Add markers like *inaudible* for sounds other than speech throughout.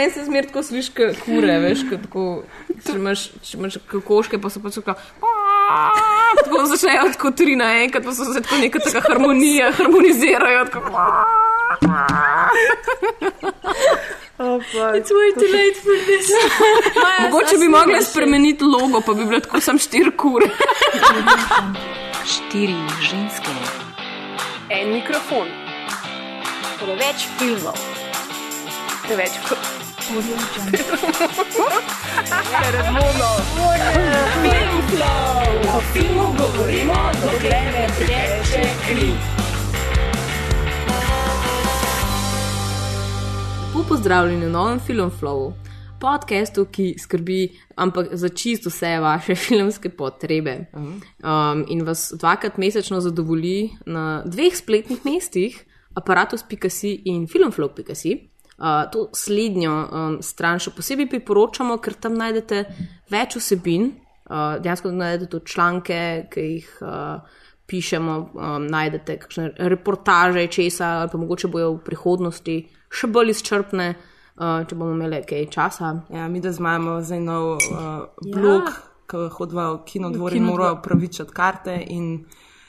meni se zmer tako sliši, kot kure, veš, kot tako, če imaš, če imaš kokoške, pa so pač tako. Tako začnejo kot tri na enkrat, pa so se tako neka taka harmonija, harmonizirajo. Tako, It's way too late for this. *laughs* Mogoče bi mogli spremeniti logo, pa bi bilo tako sam štiri kure. Štiri ženske. En mikrofon. Preveč filmov. Preveč O filmu govorimo, dokler ne teče kri. Lepo pozdravljeni v novem Filmflowu, podkastu, ki skrbi ampak za čisto vse vaše *laughs* filmske potrebe. Um, in vas dvakrat mesečno zadovolji na dveh spletnih mestih, aparatus.si in filmflow.si. Uh, to slednjo um, stran še posebej priporočamo, ker tam najdete več vsebin, uh, dejansko najdete tudi članke, ki jih uh, pišemo, um, najdete kakšne reportaže, česa, ali pa mogoče bojo v prihodnosti še bolj izčrpne, uh, če bomo imeli kaj časa. Ja, mi da zmajamo zdaj nov uh, blog, ja. ki hodva v kinodvor in morajo upravičiti karte in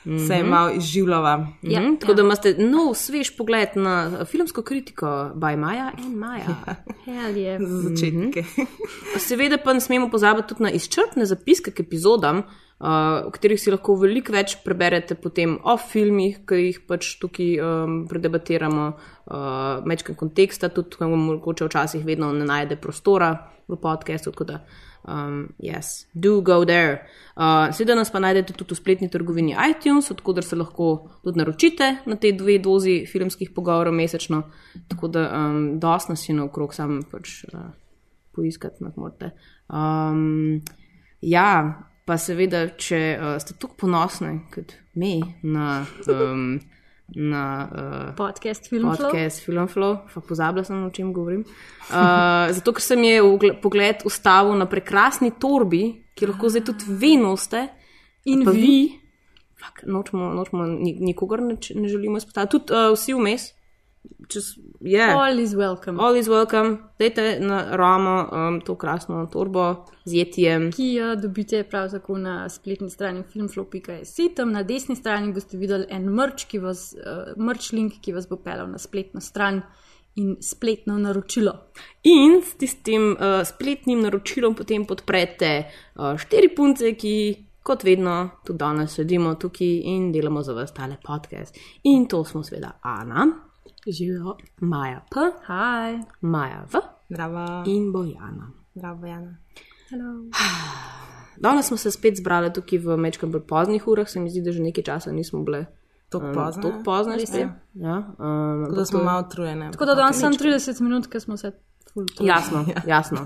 mm -hmm. se je malo izživljava. Ja, mm -hmm. Tako ja. da imate nov, svež pogled na filmsko kritiko by Maja in Maja. Hell je. Za začetnike. *laughs* Seveda pa ne smemo pozabiti tudi na izčrpne zapiske k epizodam, uh, v katerih si lahko veliko več preberete potem o filmih, ki jih pač tukaj um, predebatiramo, uh, večkrat konteksta, tudi ko mogoče včasih vedno ne najde prostora v podkastu. Tako da, um, yes, do go there. Uh, Seveda nas pa najdete tudi v spletni trgovini iTunes, odkudar se lahko tudi naročite na te dve dozi filmskih pogovorov mesečno. Tako da um, dosti nas je naokrog, sam pač uh, poiskati nas morate. Um, ja, pa seveda, če uh, ste tako ponosni kot mi na. Um, Na uh, Podcast Filmflow. podcast Filmflow, pa pozabila sem, o čem govorim. Uh, *laughs* zato, ker se mi je pogled ustavil na prekrasni torbi, ki lahko zdaj tudi vi noste. In vi. vi. Fak, nočemo, nočemo ni- nikogar ne, ne želimo izpostaviti. Tudi uh, vsi vmes. Čez, yeah. All is welcome. All is welcome. Dajte na ramo um, to krasno torbo z jetijem. Ki jo dobite prav tako na spletni strani filmflow.js. Tam na desni strani boste videli en merch, ki vas, uh, merch link, ki vas bo pelal na spletno stran in spletno naročilo. In s tistim uh, spletnim naročilom potem podprete uh, štiri punce, ki. Kot vedno, tudi danes sedimo tukaj in delamo za vas tale podcast. In to smo seveda Ana, Živijo. Maja P, Hi. Maja V Zdravo. in Bojana. Zdravo, Jana. Hello. *sighs* Danes smo se spet zbrali tukaj v mečkam bolj poznih urah, se mi zdi, da že nekaj časa nismo bile Tako um, pozno. tako pozne. Res je. Ja, um, Tako da smo malo utrujene. Tako da danes sem 30 minut, ker smo se. Jasno, *laughs* jasno.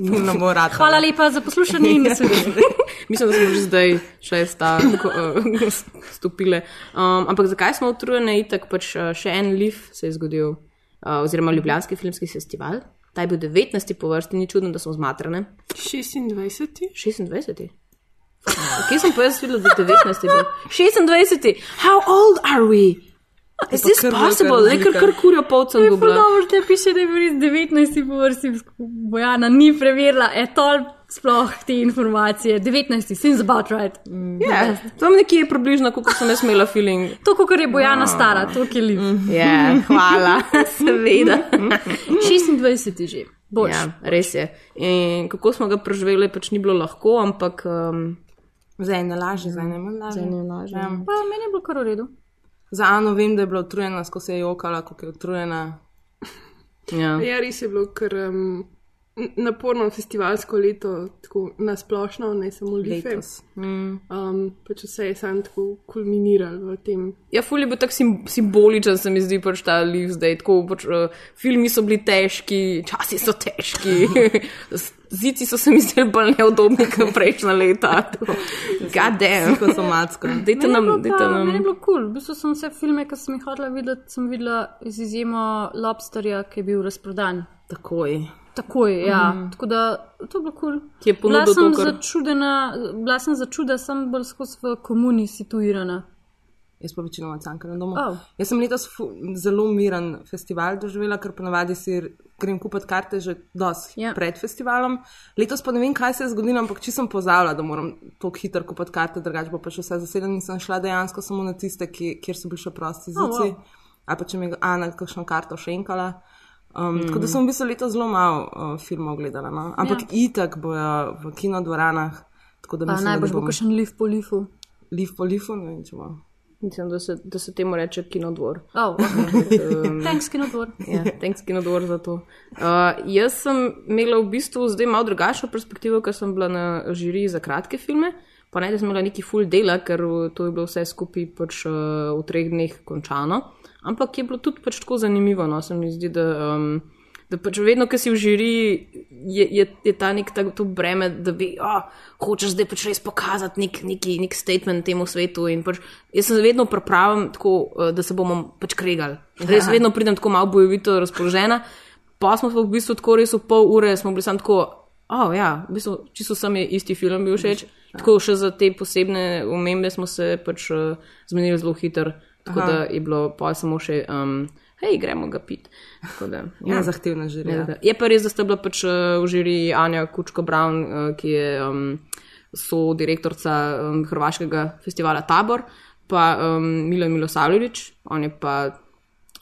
ne bo rad. Hvala lepa za poslušanje in se vidimo. *laughs* Mislim, da smo že zdaj šesta uh, *laughs* stopile. Um, ampak zakaj smo utrujene? Itak pač uh, še en liv se je zgodil, uh, oziroma Ljubljanski filmski festival. Ta je bil 19. po vrsti, ni čudno, da smo zmatrane. 26. 26. Kje sem pa jaz videl, da je 19. bil? 26. How old are we? Is this kar possible? Le kar razlika. kar kurjo polcem dubla. dobro, da piše, da je bil res 19 po vrsti. Bojana ni preverila, je tol sploh te informacije. 19, seems about right. Mm. Ja, tam nekje je približno, kot sem jaz imela feeling. To, kot je Bojana stara, to je liv. Ja, hvala, *laughs* seveda. 26 je že. Boš. Ja, res je. In kako smo ga preživeli, pač ni bilo lahko, ampak um, Zdaj ne lažje, zdaj ne manj lažje. Zdaj ne lažje. Ja. Pa meni je bilo kar v redu. Za Ano vem, da je bila utrujena, skozi se je jokala, kako je utrujena. *laughs* ja. Ja, res je bilo kar um, n- naporno festivalsko leto, tako nasplošno, ne samo life. Letos. Um, pač vse je sam tako kulminiralo v tem. Ja, ful je bil tako sim simboličen, se mi zdi, pač ta liv zdaj. Tako, pač, uh, filmi so bili težki, časi so težki, *laughs* zici so se mi zdeli bolj neudobni kot prejšnja leta. Gadem. Psihosomatsko. Dajte nam, dajte nam. Meni je bilo kul. Cool. V bistvu sem vse filme, ki sem jih hotela videti, sem videla z izjemo Lobsterja, ki je bil razprodan. Takoj. Takoj, ja. Mm. Tako da to je bilo kul. Cool. Ki je Bila ponudil sem to, kar. začudena, bila sem začudena, sem bolj skozi v komuni situirana. Jaz pa večinoma cankam na domu. Oh. Jaz sem letos zelo miren festival doživela, ker ponavadi si grem kupiti karte že dosti Ja. pred festivalom. Letos pa ne vem, kaj se je zgodilo, ampak če sem pozavila, da moram tako hitro kupiti karte, drugače bo pa še vse zasedeno in sem šla dejansko samo na tiste, ki, kjer so bili še prosti zici. Oh, wow. Ali pa če mi je Ana kakšno karto šenkala. Um, mm. Tako da sem v bistvu letos zelo malo uh, filmov gledala. No? Ampak ja. itak bojo v kinodvoranah. Da bo kakšen liv po lifu. liv po lifu, ne vem, če bo. Mislim, da se, da se temu reče kinodvor. Oh, okay. Thanks, kinodvor. Ja, thanks kinodvor za to. Uh, jaz sem imela v bistvu zdaj malo drugačno perspektivo, ker sem bila na žiriji za kratke filme. Pa ne, da sem imela neki full dela, ker to je bilo vse skupaj pač, uh, v treh dneh končano. Ampak je bilo tudi pač tako zanimivo. No? Se mi zdi, da, um, da pač vedno, ko si v žiriji, je, je, je ta nek tak, to breme, da bi oh, hočeš zdaj pač res pokazati nek, neki, nek statement temu svetu. Pač, jaz sem vedno pripravljen tako, uh, da se bomo pač kregali. Res vedno pridem tako malo bojevito razpoložena. Pa smo pa v bistvu tako res v pol ure, smo bili samo tako, oh, ja, v bistvu čisto sam je isti film bil všeč. Tako še za te posebne omembe smo se pač uh, zmenili zelo hitro. Tako Aha. da je bilo pa samo še, um, hej, gremo ga pit. Da, Ja. Zahtevna žirija. Ja. Je pa res, da sta bila pač uh, v žiriji Anja Kučko Brown, uh, ki je um, sodirektorica um, Hrvaškega festivala Tabor, pa um, Milan Milosavljevič, on je pa eh,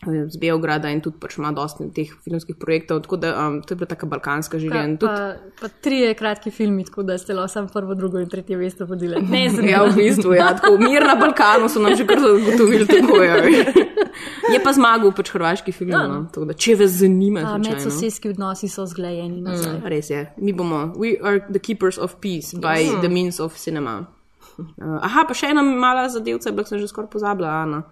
z Beograda in tudi pač ima dosti teh filmskih projektov, tako da um, to je bila taka balkanska in Pa, tudi- pa, pa trije kratki filmi, tako da ste lahko samo prvo, drugo in tretje mesto vodili. *laughs* Ne, Ja, zanimivo. v bistvu, ja, tako mir na Balkanu so nam že kar zagotovili, tako je. *laughs* Je pa zmagal pač hrvaški film, no. tako da če vas zanima, A, slučajno. Medsosedski odnosi so zglajeni nazaj. Res je, mi bomo, we are the keepers of peace by yes. the means of cinema. Uh, aha, pa še ena mala zadevca, bila sem že skoraj pozabila, Ana.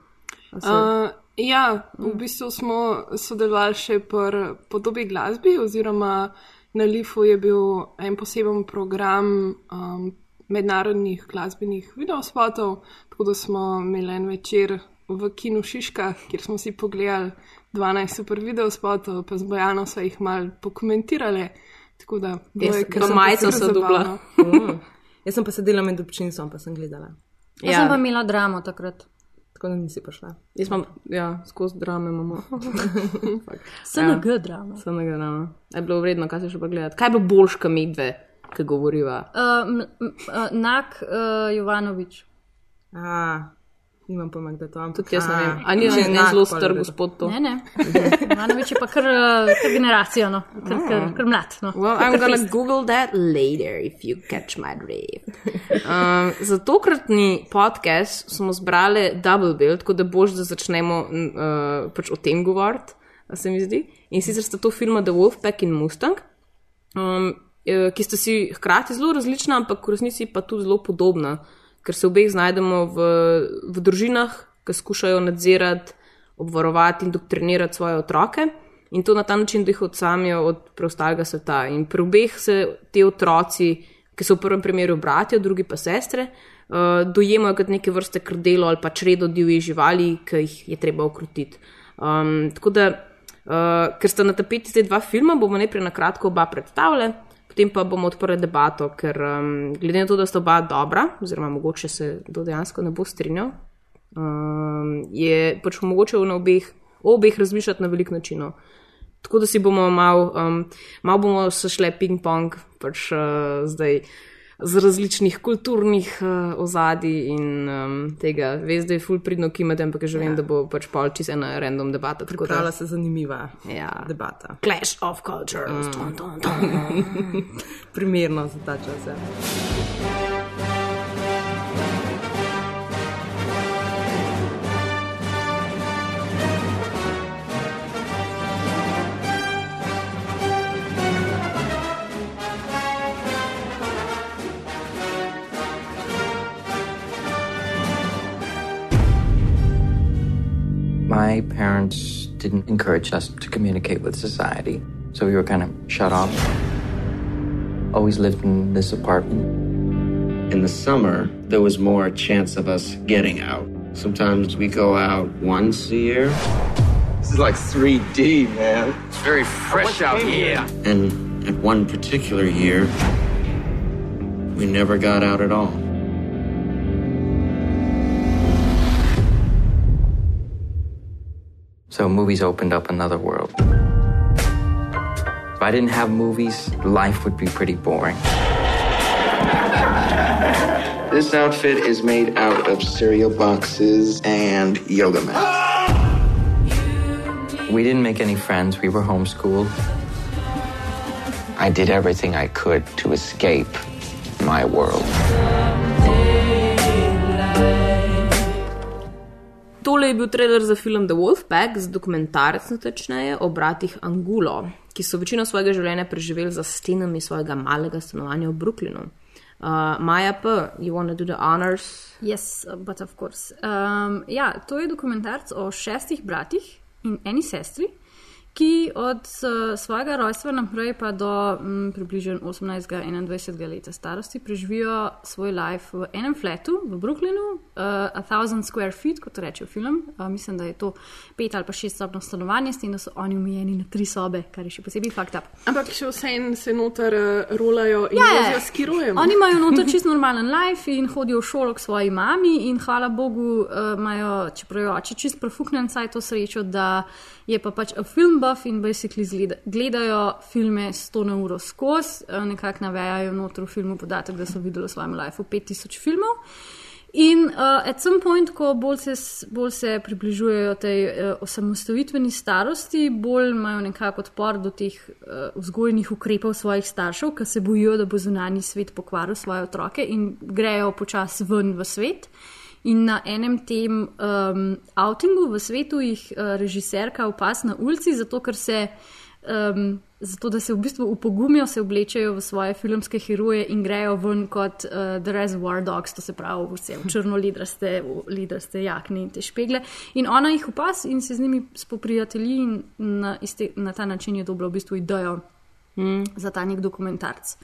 Uh, ja, v bistvu smo sodelovali še pri podobi glasbi, oziroma na Lifu je bil en poseben program um, mednarodnih glasbenih videospotov, tako da smo imeli en večer v kinu Šiška, kjer smo si pogledali 12 super videospotov, pa z Bojano so jih mal pokomentirali. Tako da, Jaz- do posebej so dubla. *laughs* Mm. Jaz sem pa sedela med občinstvom, pa sem gledala. Jaz sem pa imela dramo takrat. Tako da nisi prišla. Jaz imam, ja, skozi drame imamo. *laughs* SNG drama. Samega drama. Je bilo vredno, kaj se še pa gledati. Kaj bo boljš, kam medve, ki govoriva? Uh, m, m, uh, Nak uh, Jovanovič. A, nimam pojma, kdo je to. Tudi jaz ne vem. A ni že ne zelo star gospod to? Ne, ne. Jovanovič je pa kar, uh, kar generacija, no. kar, kar, kar mlad. No. Well, I'm gonna Google that later if you catch my drift. Um, za tokratni podcast smo zbrali double bill, tako da boš, da začnemo uh, pač o tem govoriti, se mi zdi. In sicer sta to filma The Wolfpack in Mustang, um, eh, ki sta si hkrati zelo različna, ampak v resnici pa tudi zelo podobna, ker se obeh znajdemo v, v družinah, ki skušajo nadzirati, obvarovati in doktrinirati svoje otroke. In to na ta način, da jih odsamijo od preostalega sveta. In pri obeh se ti otroci, ki so v prvem primeru bratje, v drugi pa sestre, uh, dojemajo kot neke vrste krdelo ali pa čredo divjih živali, ki jih je treba ukrotiti. Um, tako da, uh, ker sta na tapeti zdaj dva filma, bomo najprej na kratko oba predstavili, potem pa bomo odprli debato, ker um, glede na to, da sta oba dobra, oziroma mogoče se kdo dejansko ne bo strinjal, um, je pač mogoče na obeh, obeh razmišljati na velik način. Tako da si bomo malo, um, malo bomo se šle ping-pong, pač uh, zdaj z različnih kulturnih uh, ozadij in um, tega. Veš, da je full pridno kimati, ampak že vem, da bo pač pol čist ena random debata. tako da- se zanimiva Ja. debata. Clash of cultures. Dun, dun, dun. Primerno za ta čas. Ja. My parents didn't encourage us to communicate with society, so we were kind of shut off. Always lived in this apartment. In the summer, there was more chance of us getting out. Sometimes we go out once a year. This is like 3D, man. It's very fresh out here. And at one particular year, we never got out at all. So movies opened up another world. If I didn't have movies, life would be pretty boring. This outfit is made out of cereal boxes and yoga mats. We didn't make any friends. We were homeschooled. I did everything I could to escape my world. Tole je bil trailer za film The Wolfpack, z dokumentarec natančneje o bratih Angulo, ki so večino svojega življenja preživeli za stenami svojega malega stanovanja v Brooklynu. Uh, Maja P., you want to do the honors? Yes, but of course. Um, ja, to je dokumentarc o šestih bratih in eni sestri, ki od uh, svojega rojstva naprej pa do um, približno 18-21 leta starosti preživijo svoj life v enem flatu v Brooklynu, uh, a thousand square feet, kot reče film. Uh, mislim, da je to pet ali pa šest sobno stanovanje, s tem, da so oni omejeni na tri sobe, kar je še posebej fakt up. Ampak še vseeno se noter uh, rolajo in Ja, ja. vozijo s kirujem. Oni imajo noter *laughs* čist normalen life in hodijo v šolo k svoji mami, in hvala Bogu, uh, imajo, čeprav je oče čist profuknen, saj to srečo, da je pa pač a film buff in basically gledajo filme 100 na uro skozi, uh, nekako navejajo noter v filmu podatek, da so videli v svojem lifeu 5000 filmov. In uh, at some point, ko bolj se, bolj se približujejo tej uh, osamostavitveni starosti, bolj imajo nekako odpor do teh uh, vzgojnih ukrepov svojih staršev, ki se bojijo, da bo zunanji svet pokvaril svoje otroke in grejo počasi ven v svet. In na enem tem um, outingu v svetu jih uh, režiserka opas na ulici, zato ker se. Um, zato, da se v bistvu upogumijo, se oblečejo v svoje filmske heroje in grejo ven kot uh, The Reservoir Dogs, to se pravi, vse v črno lidraste, lidraste jakne in te špegle. In ona jih opas in se z njimi spoprijatelji in na, iste, na ta način je dobila v bistvu idejo mm. za ta nek dokumentarc.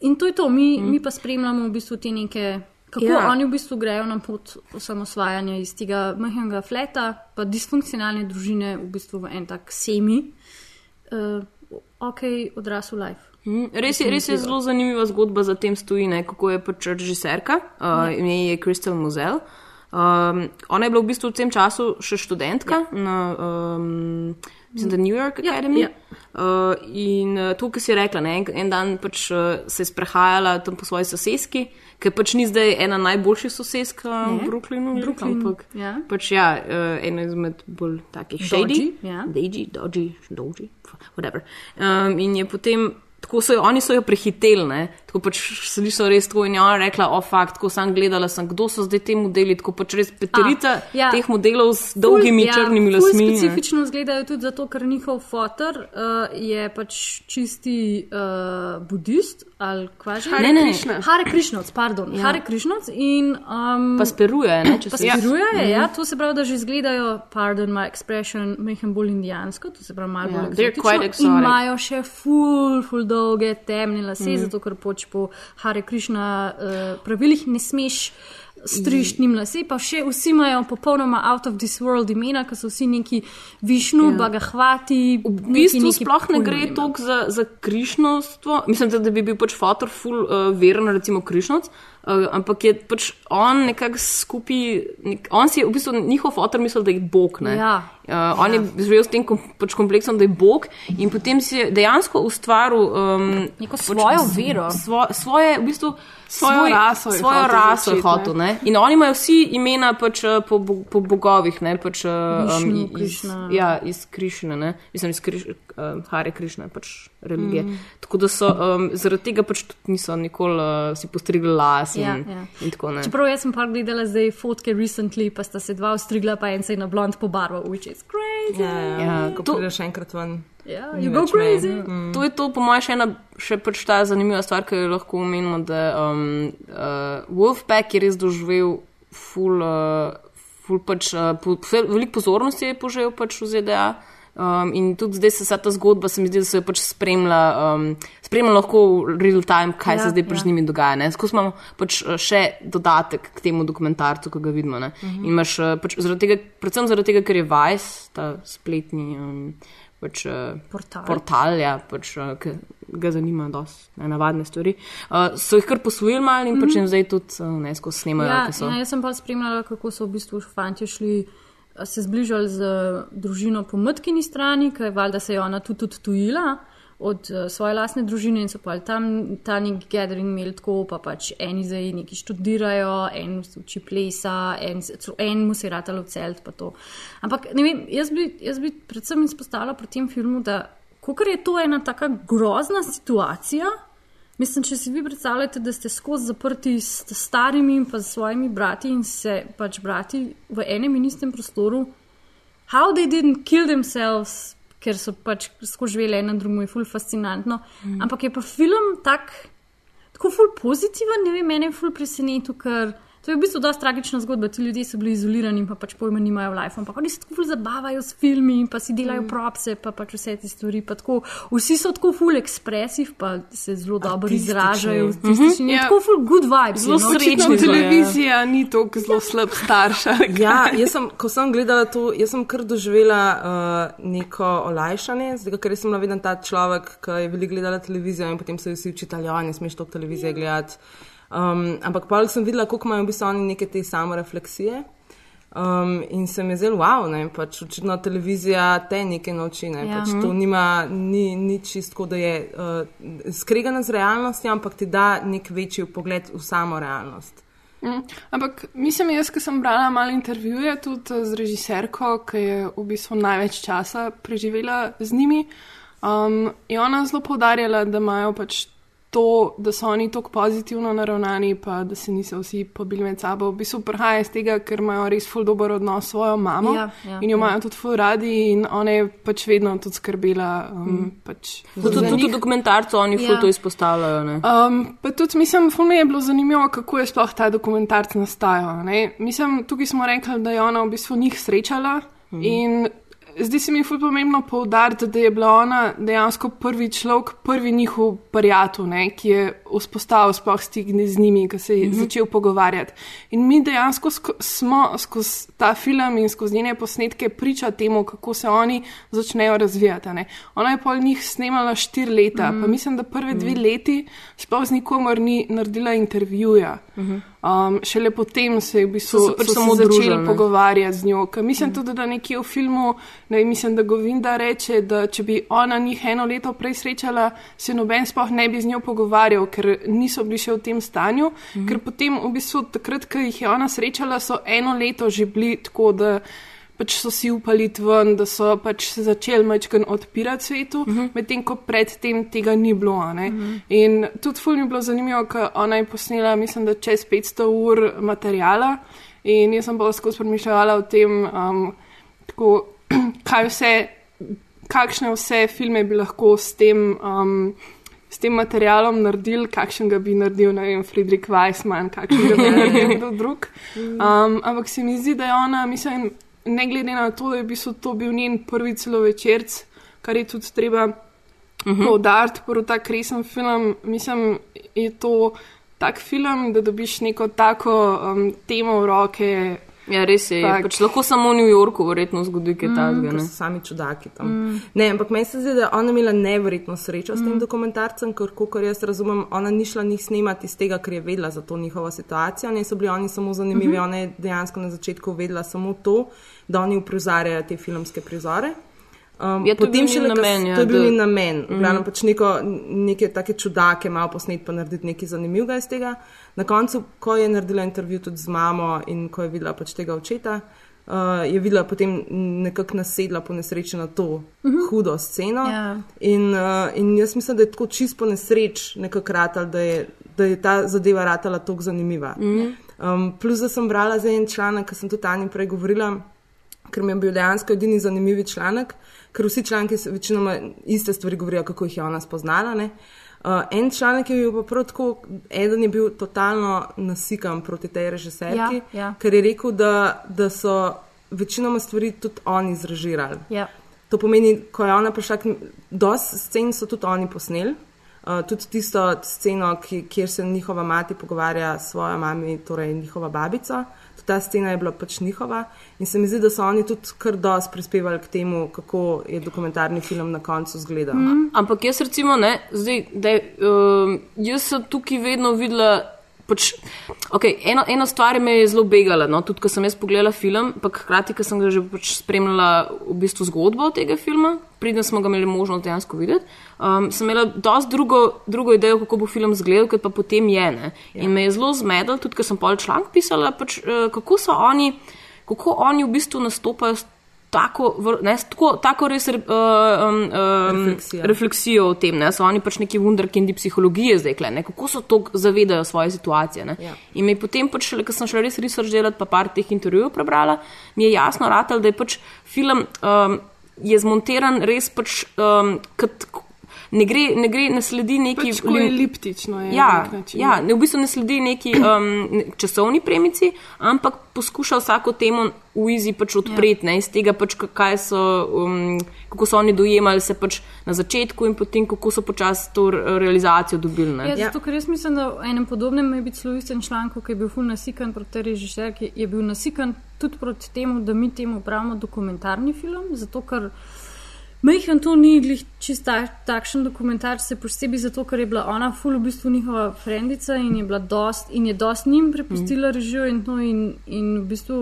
In to je to, mi, mm. mi pa spremljamo v bistvu te neke. Kako Ja. ja. oni v bistvu grejo na pot osamosvajanja iz tega majhnega fleta, pa disfunkcionalne družine, v bistvu v en tak semi, uh, ok, odrasel life. Mm, Res je, res je zelo zanimiva zgodba za tem stoji, ne, kako je pač režiserka, uh, ime ji je Kristel Muzel. Um, ona je bila v bistvu v tem času še študentka ja. na um, mislim, da New York Ja, Academy. ja. Uh, in uh, to, kar si rekla, ne, en, en dan pač uh, se je sprehajala tam po svoji soseski, ki pač ni zdaj ena najboljših sosesk uh, v Brooklynu, Brooklyn, ampak ja. pač ja, uh, ena izmed bolj takih shady, ja. Dodgy, dodgy, dodgy, whatever. Um, in je potem. Tako so jo, oni so jo prehiteli, ne? Tako pač slišali so res to in je ona rekla, o fakt, tako sem gledala, sem, kdo so zdaj te modeli, tako pač res peterica A, ja. teh modelov s dolgimi Ful, črnimi ful lasmi. ne. Specifično izgledajo tudi zato, ker njihov fotor uh, je pač čisti uh, budist ali kva že. Ne, ne. Krišna. Hare Krišnovc, pardon. Ja. Hare Krišnovc in. Um, Pa speruje, ne, če se spiruje, ja. ja, to se pravi, da že izgledajo, pardon my expression, mehen bolj indijansko, to se pravi malo Ja, bolj exotic. imajo še full, full dolge temne lase, mm. zato ker pač po Hare Krišna uh, pravilih ne smeš strižiti njim lase, pa še vsi imajo popolnoma out of this world imena, ker so vsi neki višnu, ja. bagahvati. V bistvu sploh ne gre toliko za, za krišnostvo. Mislim, da, da bi bil pač fotor full uh, veren, recimo krišnoc, uh, ampak je pač on nekako skupaj, nek, on si je v bistvu njihov fotor mislil, da je bog. Ne? Ja. Uh, on je živel s tem kom, pač kompleksom, da je bog in potem si je dejansko ustvaril um, Neko svojo vero. Svo, svoje, v bistvu, Svojo svoj, raso svojo hotel raso je začeti, hotel. Ne? In oni imajo vsi imena pač, uh, po, po bogovih, ne pač Višnu, iz, Krišna. ja, iz Krišne, ne? mislim iz Kriš, uh, Hare Krišne, pač religije. Mm. Tako da so um, zaradi tega pač tudi niso nikoli uh, si postrigli las in, Ja, ja. in tako ne. Čeprav jaz sem pa gledala zdaj fotke recently, pa sta se dva ostrigla, pa en se je na blond pobarval, which is crazy. Ja, ja, Ja, ko to- prideš enkrat ven. Yeah, Ni you go crazy. Mm. To je to, po mojem, še ena še pač ta zanimiva stvar, ki jo lahko omenimo, da um, uh, Wolfpack je res doživel ful, uh, ful pač, uh, po, veliko pozornosti je požel pač v ZDA. Um, in tudi zdaj se vsa ta zgodba, se mi zdi, da se pač spremlja, um, spremlja lahko v real time, kaj ja, Ja, se zdaj pač ja. z njimi dogaja. ne. Skozi imamo pač uh, še dodatek k temu dokumentarcu, ki ga vidimo. Uh -huh. In imaš uh, pač zaradi tega, predvsem zaradi tega, ker je Vice, ta spletni. Um, Pač, uh, Portal. portal ja, pač, uh, ki ga zanimajo dosti ne, navadne stvari. Uh, so jih kar posvojili malo in mm -hmm. pač jim zdaj tudi uh, ne skozi snemajo, Ja, ja, jaz sem pa spremljala, kako so v bistvu fanti šli se zbližali z družino po Mrtkini strani, ker valjda se je ona tudi odtujila od uh, svoje lastne družine in so pa tam ta neki gathering imeli tako, pa pač eni zdaj neki študirajo, en uči plesa, en, en mu se je ratalo celt pa to. Ampak ne vem, jaz bi, jaz bi predvsem izpostavila pri tem filmu, da kokor je to ena taka grozna situacija, Mislim, če si vi predstavljate, da ste skozi zaprti s starimi in pa s svojimi brati in se pač brati v enem in istem prostoru, how they didn't kill themselves, ker so pač skozi živeli eno drugo, je ful fascinantno. Mm. Ampak je pa film tak, tako ful pozitiven, ne vem, mene je ful presenetil, ker to je v bistvu dosta tragična zgodba. Ti ljudje so bili izolirani in pa pač pojma nimajo v life, ampak oni se tako ful zabavajo s filmi in pa si delajo mm. propse, pa pač vse te stvari. pa Tako, vsi so tako ful ekspresiv, pa se zelo dobro izražajo. mm Ja. -hmm. Tako ful good vibes. Zelo je, no. so, ja. televizija ni tako zelo slab starša. Ja, jaz sem, ko sem gledala to, jaz sem kar doživela uh, neko olajšanje, zdaj, ker sem vedno ta človek, ki je veliko gledala televizijo in potem so vsi učitali, da ne smeš toliko televizije gledati. Um, ampak pa sem videla, koliko imajo v bistvu oni neke te samorefleksije. Um, in se mi je zelo wow, ne, pač očitno televizija te nekaj nauči, ne, Ja. pač to nima, ni, ni čisto, da je uh, skregana z realnostjo, ampak ti da nek večji pogled v samo realnost. Mm. Ampak mislim, jaz, ki sem brala malo intervjuje tudi eh, z režiserko, ki je v bistvu največ časa preživela z njimi, um, je ona zelo poudarjala, da imajo pač to, da so oni tako pozitivno naravnani, pa da se niso vsi pobili med sabo. V bistvu prihaja iz tega, ker imajo res ful dober odnos s svojo mamo Ja, ja, in jo ja. imajo tudi ful radi in ona je pač vedno tudi skrbela. Um, mm. pač Tudi, tudi v dokumentarcu oni Ja. ful to izpostavljajo. Ne? Um, pa tudi, mislim, ful mi je bilo zanimivo, kako je sploh ta dokumentarc nastajal. Ne? Mislim, tukaj smo rekli, da je ona v bistvu njih srečala mm. in zdi se mi ful pomembno poudariti, da je bila ona dejansko prvi človek, prvi njihov prijatelj, ne, ki je vzpostavil sploh stik z njimi, ki se je mm -hmm. začel pogovarjati. In mi dejansko sko smo skozi ta film in skozi njene posnetke priča temu, kako se oni začnejo razvijati. Ne. Ona je pol njih snemala štiri leta, mm. pa mislim, da prve dve leti sploh z nikomer ni naredila intervjuja. Um, šele potem se je v bistvu So pač so samo se začeli pogovarjati z njo. Ker mislim tudi, da nekje v filmu, ne, mislim, da Govinda reče, da če bi ona njih eno leto prej srečala, se noben sploh ne bi z njo pogovarjal, ker niso bili še v tem stanju. Mhm. Ker potem v bistvu takrat, ko jih je ona srečala, so eno leto že bili tako, da pač so si upali ven, da so pač se začeli majčken odpirati svetu, uh -huh. medtem ko predtem tega ni bilo. Uh -huh. In tudi ful mi je bilo zanimivo, ker ona je posnela, mislim, da čez 500 ur materijala in jaz sem bolj skozi premišljala o tem, um, tako, *clears throat* kaj vse, kakšne vse filme bi lahko s tem. Um, S tem materialom naredili, kakšen ga bi naredil, ne vem, Friedrich Weissman, kakšen ga bi naredil kdo drug. *laughs* Um, ampak se mi zdi, da je ona, mislim, ne glede na to, da je v bistvu to bil njen prvi celovečerc, kar je tudi treba uh -huh. poudariti, prvo tak resen film, mislim, je to tak film, da dobiš neko tako um, temo v roke. Ja, res je. Tak. Pač lahko samo v New Yorku verjetno zgodi kaj takega. ker ne. so sami čudaki tam. Mm. Ne, ampak meni se zdi, da je ona imela neverjetno srečo s tem mm. dokumentarcem, ker, kot jaz razumem, ona ni šla njih snemati iz tega, ker je vedela za to njihovo situacijo. Ne so bili oni samo zanimivi, mm -hmm. ona je dejansko na začetku vedela samo to, da oni uprizarjajo te filmske prizore. Um, Ja, njen šele kas- namen, ja, to je bil da- namen. V glavnem pač neko, neke take čudake, malo posnet pa narediti nekaj zanimivega iz tega. Na koncu, ko je naredila intervju tudi z mamo in ko je videla pač tega očeta, uh, je videla potem nekako nasedla po nesreči na to uh -huh. hudo sceno. Ja. In, uh, in jaz mislim, da je tako čisto po nesreč nekako ratal, da je, da je ta zadeva ratala tako zanimiva. Uh -huh. um, plus, da sem brala za en članek, ki sem tudi Tanja prej govorila ker mi je bil dejansko edini zanimivi članek, ker vsi članki večinoma iste stvari govorijo, kako jih je ona spoznala. ne. Uh, en članek je bil pa prav tako, eden je bil totalno nasikan proti tej režiserki, Ja, ja. ker je rekel, da, da so večinoma stvari tudi oni zrežirali. Ja. To pomeni, ko je ona prišla, dosti scen so tudi oni posneli. Uh, tudi tisto sceno, ki, kjer se njihova mati pogovarja s svojo mami, torej njihova babica, tudi ta scena je bila pač njihova. In se mi zdi, da so oni tudi kar dosti prispevali k temu, kako je dokumentarni film na koncu izgledal. Mm. Ampak jaz recimo ne, zdaj, da, um, jaz sem tukaj vedno videla pač, okay, eno, eno stvar me je zelo begala, no, tudi ko sem jaz pogledala film, pa hkrati, ko sem ga že pač spremljala v bistvu zgodbo tega filma, preden smo ga imeli možnost dejansko videti, um, sem imela dosti drugo, drugo idejo, kako bo film izgledal, kot pa potem je. Ne. In me je zelo zmedel, tudi ko sem pol članek pisala, pač, uh, kako so oni, kako oni v bistvu nastopajo. Tako, ne, tako, tako res uh, um, um, Refleksija. refleksijo o tem, da so oni pač neki wunderkindi psihologije zdaj, kle, ne, kako so to zavedajo svoje situacije. Ne. Ja. In mi potem, pač, ko sem šla res research delati, pa par teh intervjujev prebrala, mi je jasno ratal, da je pač film um, je zmontiran res pač um, kot. Ne gre, ne gre, ne sledi neki Pač tako eliptično je. Ja, ja, ne, v bistvu ne sledi neki um, ne- časovni premici, ampak poskuša vsako temo v izi pač odpreti, ja. iz tega pač ka- kaj so, um, kako so oni dojemali se pač na začetku in potem kako so počasi to re- realizacijo dobili. ne. Ja, zato, ker jaz mislim, da v enem podobnem je biti celo istem članku, ki je bil ful nasikan proti tej režiserki, je bil nasikan tudi proti temu, da mi temu pravimo dokumentarni film, zato ker Majhen to ni glih čist ta, takšen dokumentar, se posebej zato, ker je bila ona ful v bistvu njihova frendica in je bila dost, in je dost njim prepustila mm. režijo in to in, in v bistvu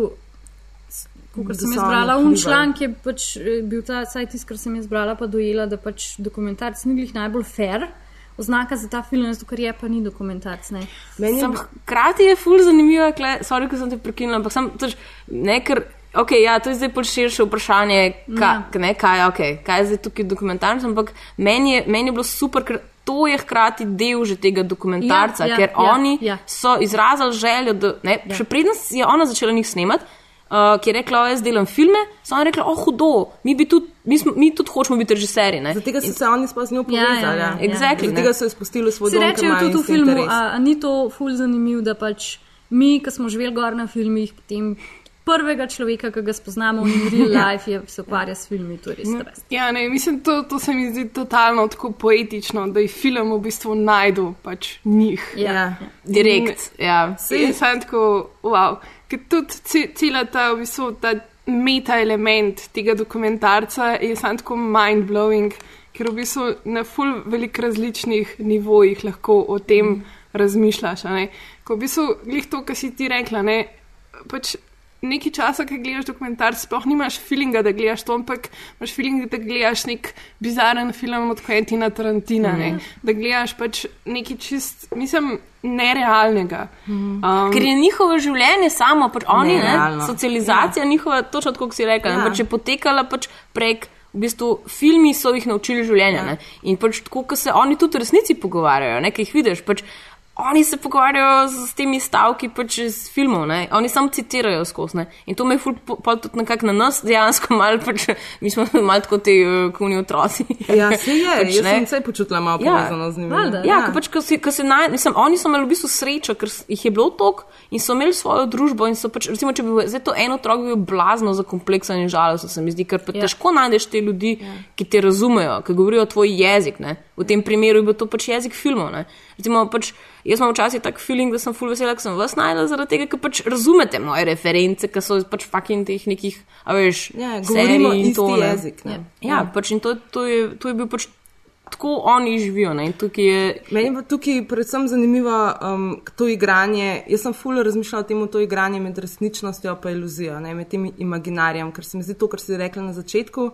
Da sem jaz brala, un članek je pač eh, bil ta, saj tisti, kar sem jaz brala, pa dojela, da pač dokumentarc ni glih najbolj fair. Oznaka za ta film, zato ker je pa ni dokumentarc. Ne. Meni je Sam, hkrati je ful zanimivo, sorry, ko sem te prekinila, ampak sem toč, ne, ker. Okay, ja, to je zdaj bolj širše vprašanje, ka, Ja. ne, kaj, okay, kaj je zdaj tukaj dokumentarno, ampak meni je, meni je bilo super, ker to je hkrati del že tega dokumentarca, Ja, ja, ker ja, oni ja. so izrazili željo, da ne, ja. še preden je ona začela njih snemati, uh, ki je rekla, o, jaz delam filme, so oni rekli, oh, hudo, mi, bi tudi, mi, smo, mi tudi hočemo biti režiserji. ne." Zaradi tega so se oni sploh z njo Ja, ja, povezali. ja, Ja, ja. Exactly, Zaradi ne. tega so v svoj Se dom. rečejo tudi v filmu, interes. a, a ni to ful zanimivo, da pač mi, ki smo živeli gor na filmih, potem prvega človeka, ki ga spoznamo v real *laughs* life, je, se ukvarja s filmi, to je res strast. Ja, ne, mislim, to, to se mi zdi totalno tako poetično, da je film v bistvu najdu pač njih. Ja. Ja. Direkt, ja. In sem tako, wow. Ker tudi ce- cela ta, v bistvu, ta meta element tega dokumentarca je sam tako mind-blowing, ker v bistvu na full velik različnih nivojih lahko o tem razmišljaš. a ne. Ko v bistvu, glih to, kar si ti rekla, ne, pač nekaj časa, ki gledaš dokumentar, sploh nimaš feelinga, da gledaš to, ampak imaš feeling, da gledaš nek bizaren film od Quentina Tarantina, mm. ne, da gledaš pač nekaj čist, mislim, nerealnega. Um, Ker je njihovo življenje samo, pač oni, ne, Nerealno. socializacija ja. njihova, točno kot si rekla, Ja. pač je potekala pač prek. V bistvu, filmi so jih naučili življenja. Ja. In pač tako, kot se oni tudi v resnici pogovarjajo, ne, ki jih vidiš. Pač, oni se pogovarjajo z, z temi stavki pač iz filmov, ne. oni samo citirajo skozi. In to me je ful po- pol tudi nekako na nas dejansko malo, pač, mi smo *laughs* malo kot ti uh, kuni otroci. Ja, se je, Pač, jaz ne. sem se počutila malo Ja. povezana z njimi. Valjda. Ja, ja. Pač, ko si, ko si naj, mislim, oni so imeli v bistvu srečo, ker jih je bilo toliko in so imeli svojo družbo. in so Pač, recimo, če bi bil zdaj to en otrok bil blazno zakompleksan in žalosten, se mi zdi, ker pa ja. težko najdeš te ljudi, ja. ki te razumejo, ki govorijo tvoj jezik. Ne? V tem primeru je bil to pač jezik filmov. ne. Recimo, pač, jaz imam včasih tak feeling, da sem full vesela, ker sem vas najdela, zaradi tega, ker pač razumete moje reference, ki so pač fucking teh nekih, a veš, Ja, govorimo in to, ne. jezik. Ne? Ja, pač in to, to, je, to je bil pač tako oni živijo. Je Meni je pa tukaj predvsem zanimivo um, to igranje. Jaz sem fully razmišljala o tem, to igranje med resničnostjo in iluzijo, ne, med tem imaginarjem, ker se mi zdi to, kar si rekla na začetku.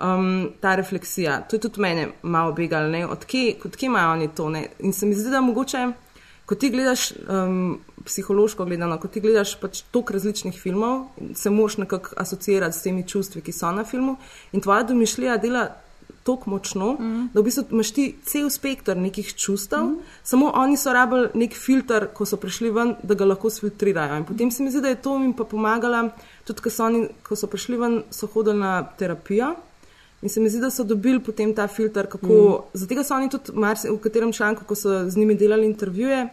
Um, ta refleksija, to je tudi mene malo begalo, odkje odkje imajo oni to. Ne? In se mi zdi, da mogoče, ko ti gledaš um, psihološko gledano, ko ti gledaš pač toliko različnih filmov, se moraš nekako asociirati s temi čustvi, ki so na filmu, in tvoja domišljija dela tako močno, mm. da v bistvu imaš ti cel spektr nekih čustev, mm. samo oni so rabili nek filter, ko so prišli ven, da ga lahko sfiltrirajo. In potem se mi zdi, da je to jim pa pomagala, tudi ko so, oni, ko so prišli ven, so hodili na terapijo. In se mi zdi, da so dobili potem ta filter, kako. Mm. Zato so oni tudi, marsi, v katerem članku, ko so z njimi delali intervjuje,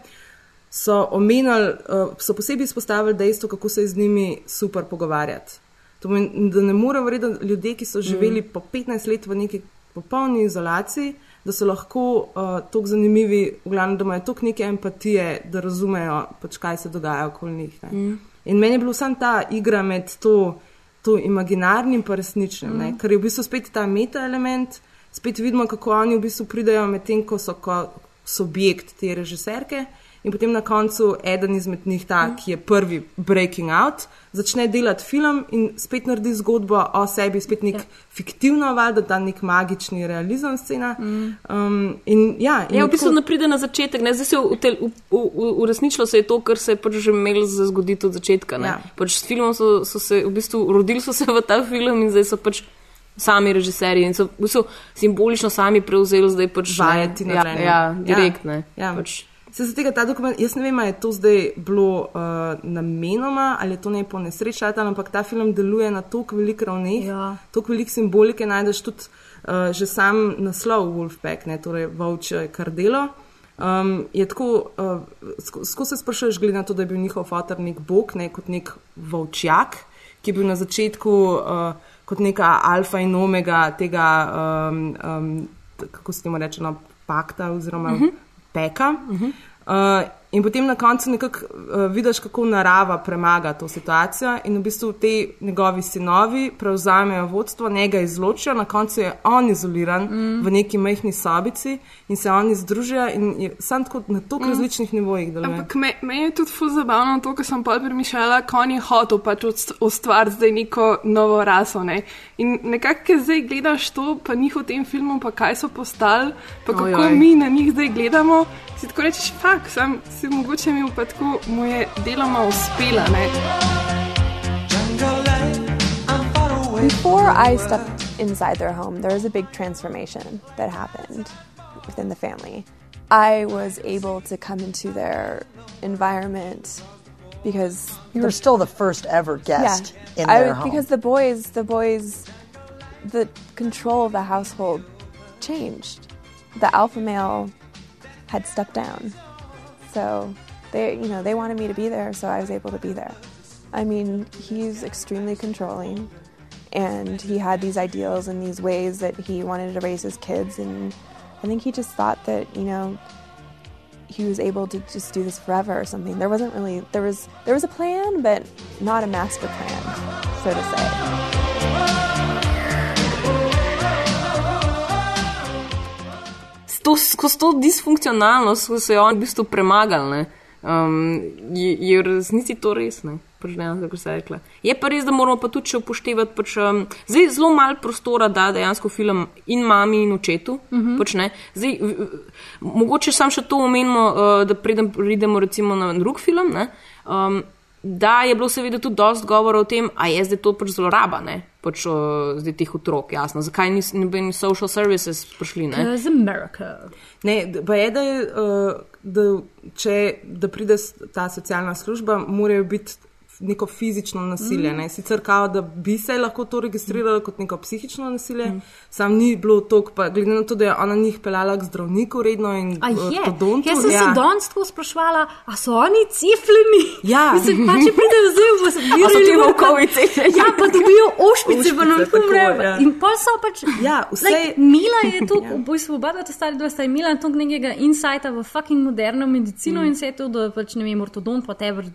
so omenjali, uh, so posebej izpostavili dejstvo, kako se je z njimi super pogovarjati. To pomeni, da ne morejo verjeti, da ljudje, ki so živeli mm. po 15 let v neki popolni izolaciji, da so lahko uh, tako zanimivi, v glavnem, da imajo toliko neke empatije, da razumejo, pač, kaj se dogaja okoli njih. Mm. In meni je bila samo ta igra med to, to imaginarnim in resničnim, mm. ker je v bistvu spet ta meta element, spet vidimo, kako oni v bistvu pridajo med tem, ko so ko subjekt te režiserke in potem na koncu eden izmed njih, ta, ki je prvi breaking out, začne delati film in spet naredi zgodbo o sebi, spet nek fiktivno valjda, da nek magični realizem scena. Um, in ja, in Ja, v bistvu tako- pride na začetek, ne? zdaj se uresničilo se je to, kar se je pač že imelo za zgoditi od začetka. ne. Ja. Pač s filmom so, so se v bistvu rodili so se v ta film in zdaj so pač sami režiserji in so v bistvu simbolično sami prevzeli zdaj pač Vajeti ja, nazaj, ne. ja, direkt, ne. Ja. Pač, Se za tega ta dokument, jaz ne vem, ali je to zdaj bilo uh, namenoma ali je to ne po nesreči, ampak ta film deluje na toliko velikih ravneh, Ja. toliko velikih simbolike, najdeš tudi uh, že sam naslov Wolfpack, ne, torej Vovče kardelo. Um, je tako, uh, sko- skozi se sprašuješ, glede na to, da je bil njihov fotor nek bog, ne kot nek volčjak, ki je bil na začetku uh, kot neka alfa in omega tega, um, um, kako se temu reče, no, pakta oziroma uh -huh. Peka. Uh -huh. uh, in potem na koncu nekako uh, vidiš, kako narava premaga to situacijo, in v bistvu ti njegovi sinovi prevzamejo vodstvo, njega izločijo, na koncu je on izoliran mm. v neki majhni sobici in se oni združijo, in je sam tako na toliko mm. različnih nivojih deluje. Ampak me, meni je tudi fuz zabavno to, ker sem pol premišljala, ko on je hotel pač ust- ustvariti zdaj neko novo raso. Ne? In nekako, ker zdaj gledaš to, pa njih v tem filmu, pa kaj so postali, pa kako Ojoj. mi na njih zdaj gledamo, si tako rečeš, fak, sam si mogoče mi pa tako mu je deloma uspela. Ne? Before I stepped inside their home, there was a big transformation that happened within the family. I was able to come into their environment because You were still the first ever guest in I, their home. because the boys, the boys, the control of the household changed. The alpha male had stepped down, so they, you know, they wanted me to be there, so I was able to be there. I mean, he's extremely controlling, and he had these ideals and these ways that he wanted to raise his kids, and I think he just thought that, you know, he was able to just do this forever or something. There wasn't really there was there was a plan, but not a master plan, so to say. To, skozi to disfunkcionalnost so se oni v bistvu premagali. ne. Um, je, je v resnici to res, ne? Pač dejansko, kako se je rekla. Je pa res, da moramo pa tudi upoštevati, pač, um, zdaj zelo malo prostora da dejansko film in mami in očetu. Uh -huh. pač, ne. zdaj, v- mogoče sam še to omenimo, uh, da preden pridemo recimo na drug film. Ne? Um, da je bilo seveda tudi dosti govora o tem, a je zdaj to pač zloraba, ne? Pač uh, zdaj teh otrok, jasno. Zakaj niso ni social services prišli, ne? Because America. Ne, d- pa je, da, je, uh, da če da pride ta socialna služba, morajo biti neko fizično nasilje. Mm. Sicer kao, da bi se lahko to registriralo kot neko psihično nasilje, mm. sam ni bilo toliko, pa glede na to, da je ona njih peljala k zdravniku redno in A je? ortodontu. Jaz sem ja. se danes tako sprašvala, a so oni cepljeni? Ja. Mislim, pa če pridejo zdaj v *laughs* A so ti volkovi cepljeni? Ja, pa dobijo ošpice, pa nam Ošpice, tako, umre. ja. In pol so pač. Ja, vse- like, Mila je tu, v bistvu oba dva ta stara dva sta imela tu nekega insajta v fucking moderno medicino mm. in vse to, da pač ne vem, ortodont, whatever.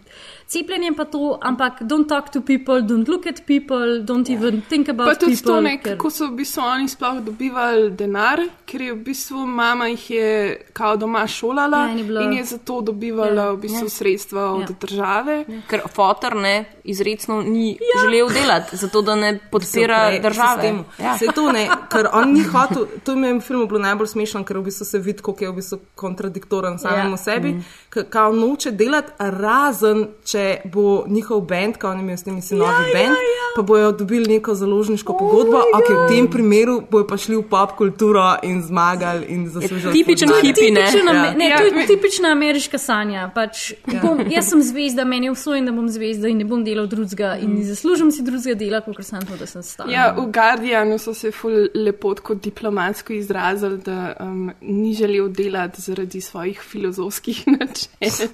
Cepljenje pa to, ampak don't talk to people, don't look at people, don't even think about Pa tudi people. to, ne, ker- kako so v bistvu oni sploh dobivali denar, ker je v bistvu mama jih je kao doma šolala Ja, in je bilo- in je zato dobivala Ja, v bistvu ja. sredstva od Ja. države. Ker fotor ne izredno ni ja. želel delati, zato da ne podpira Pre- države. sistemu. Ja. Saj to ne, ker on ni hotel, to mi je v filmu bilo najbolj smešno, ker v bistvu se vidi, kako je v bistvu kontradiktoren samemu Ja. sebi, mm. kao noče delati, razen če bo njihov bend, kao oni imajo s temi sinovi ja, bend, ja, ja. pa bojo dobili neko založniško oh pogodbo, ok, v tem primeru bojo pa šli v pop kulturo in zmagali in zaslužili. tipičen hipi, ne? Ja. ja. ne, Ja, to je me- tipična ameriška sanja. Pač, ja. bom, jaz sem zvezda, meni je usvojen, da bom zvezda in ne bom delal drugega in ne zaslužim si drugega dela, kot sem to, da sem stal. Ja, v Guardianu so se ful lepo tako diplomatsko izrazili, da um, ni želel delati zaradi svojih filozofskih *laughs* načel.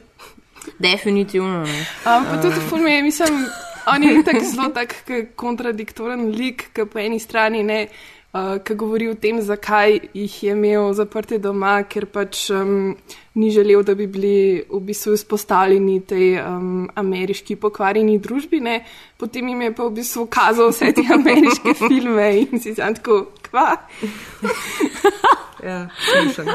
Definitivno. Ne. Um, tudi ful mi je, mislim, on je tako zelo tak kontradiktoren lik, ki po eni strani ne. Uh, ki govori o tem, zakaj jih je imel zaprte doma, ker pač um, ni želel, da bi bili v bistvu izpostavljeni tej um, ameriški pokvarjeni družbi. Ne? Potem jim je pa v bistvu kazal vse te ameriške *laughs* filme in si sam tako, kva. Ja, smešen.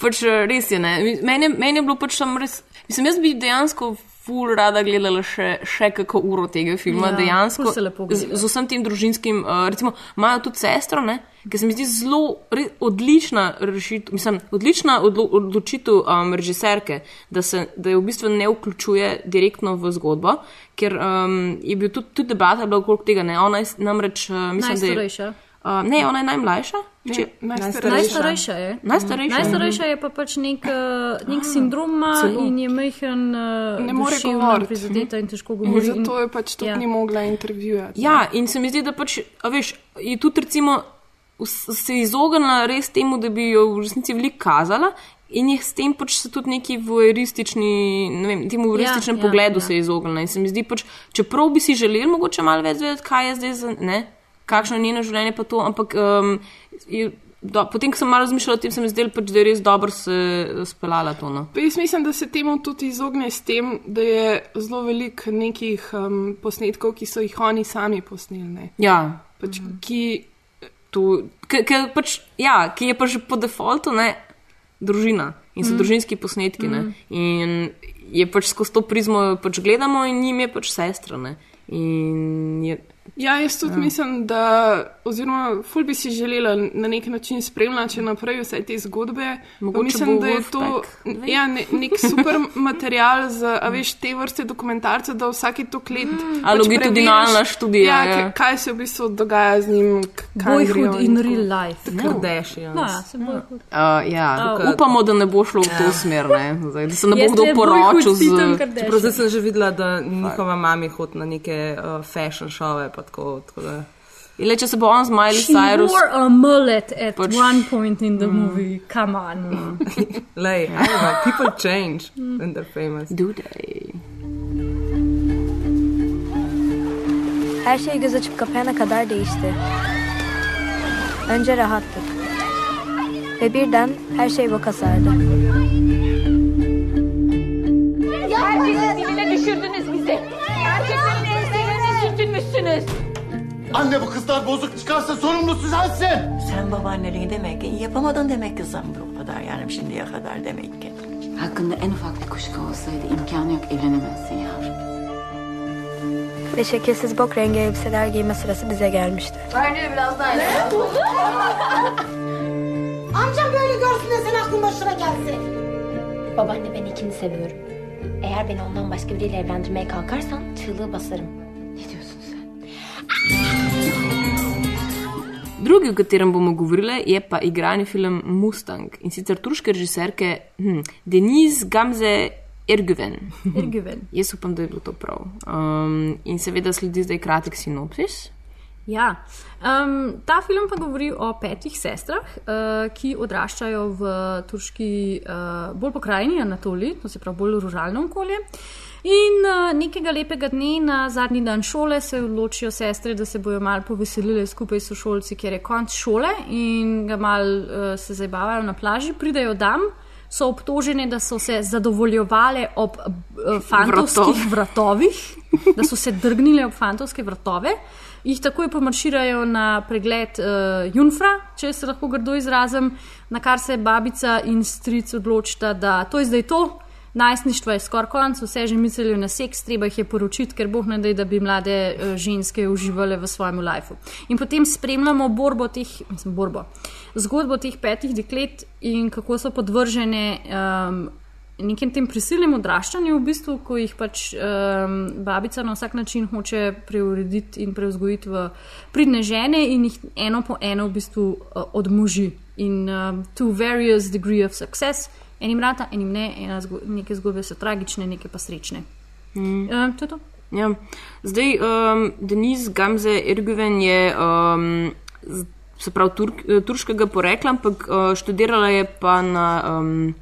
Pač eh, res je. ne. Meni, je- meni je bilo pač tam res. Mislim, jaz bi dejansko ful rada gledala še, še kako uro tega filma. Ja, dejansko z, z vsem tem družinskim, uh, recimo, imajo tudi sestro, ne? Ker se mi zdi zelo re- odlična rešitev, mislim, odlična odlo odločitev um, režiserke, da se da v bistvu ne vključuje direktno v zgodbo, ker um, je bil tudi, tudi debata okrog tega, ne, ona je namreč, uh, mislim, da je. Najstarejša. Uh, ne, ona je najmlajša. Če, Najstarejša je. Najstarejša. Najstarejša je pa pač nek, uh, nek sindrom ima celo. in je mehen, uh, Ne more govoriti. prizadeta in težko govori. in- zato je pač tudi ja. ni mogla intervjuvati. Ja, in se mi zdi, da pač, a veš, je tudi recimo se izognila res temu, da bi jo v resnici veliko kazala. In je s tem pač se tudi neki voyeuristični, ne vem, temu Ja, ja, ja, pogledu ja. ja. se izognila. In se mi zdi pač, čeprav bi si želeli mogoče malo več vedeti, kaj je zdaj za, ne, kakšno je njeno življenje pa to, ampak um, je, do, potem, ko sem malo razmišljala o tem, se mi zdelo pač, da je res dobro se speljala to. No. Pa jaz mislim, da se temu tudi izogne s tem, da je zelo veliko nekih um, posnetkov, ki so jih oni sami posneli. ne. Ja, Pač, ki, to, ki, ki, pač, ja, ki je pa že po defaultu ne, družina in so Mm. družinski posnetki. Mm. In je pač skozi to prizmo pač gledamo in njim je pač sestra. Ne. In je, Ja, jaz tudi ja. Ja. mislim, da, oziroma, ful bi si želela na nek način spremljati še naprej vse te zgodbe. Mogoče mislim, da je to ja, ne, nek super *laughs* material za a veš, te vrste dokumentarcev, da vsaki to let. Mm, A longitudinalna študija, Ja, ja. ja. kaj se v bistvu dogaja z njim. grejo Boyhood in tako. real life. Ja. Kardashians. No, ja, se boyhood. uh, ja, A, upamo, da ne bo šlo v to smer, ne. Zdaj, da se ne bo kdo poročil z. Čeprav zdaj sem že videla, da njihova mami hodi na neke uh, fashion šove. Tako, tako da. Le, če se bo on z Miley She Cyrus. wore a mullet at Pač- one point in the movie. Come on. *laughs* Lej, I don't know, people change when they're famous. Do they? Her şey göz açıp kapayana kadar değişti. Önce rahattık. Ve birden her şey boka sardı. Sürtünmüşsünüz. Anne bu kızlar bozuk çıkarsa sorumlusu sensin. Sen babaanneliği demek ki yapamadın demek ki sen bu kadar yani şimdiye kadar demek ki. Hakkında en ufak bir kuşku olsaydı imkanı yok evlenemezsin yavrum. Ve şekilsiz bok rengi elbiseler giyme sırası bize gelmişti. Bence biraz daha *laughs* Amcam böyle görsün de sen aklın başına gelsin. Babaanne ben ikini seviyorum. Eğer beni ondan başka biriyle evlendirmeye kalkarsan çığlığı basarım. Drugi, o katerem bomo govorili, je pa igrani film Mustang in sicer turške režiserke hm, Denise Gamze Ergüven. Ergüven. *laughs* Jaz upam, da je bilo to prav. Um, in seveda sledi zdaj kratek sinopsis. Ja, um, ta film pa govori o petih sestrah, uh, ki odraščajo v turški, uh, bolj pokrajini Anatoliji, to se pravi bolj ruralno okolje. In uh, nekega lepega dne, na zadnji dan šole, se odločijo sestre, da se bojo malo poveselile skupaj s šolci, ker je konc šole in ga malo uh, se zabavajo na plaži, pridejo tam. So obtožene, da so se zadovoljevale ob uh, fantovskih vratovih, da so se drgnile ob fantovske vratove, jih takoj pomarširajo na pregled uh, Junfra, če se lahko grdo izrazim, na kar se babica in stric odločita, da to je zdaj to. Najstništvo je skoraj konc, vse že mislijo na seks, treba jih je poročiti, ker boh ne da, da bi mlade uh, ženske uživale v svojem lifeu. In potem spremljamo borbo teh, mislim, borbo, zgodbo teh petih deklet in kako so podvržene um, nekem tem prisilnem odraščanju, v bistvu, ko jih pač um, babica na vsak način hoče preurediti in preuzgojiti v pridne žene in jih eno po eno v bistvu uh, odmoži. In um, to various degree of success. Enim rata, enim ne, ena zgo neke zgodbe so tragične, neke pa srečne. Mm. Um, to je to. Ja. Zdaj, um, Denise Gamze Ergüven je um, se pravi turk, turškega porekla, ampak uh, študirala je pa na, um,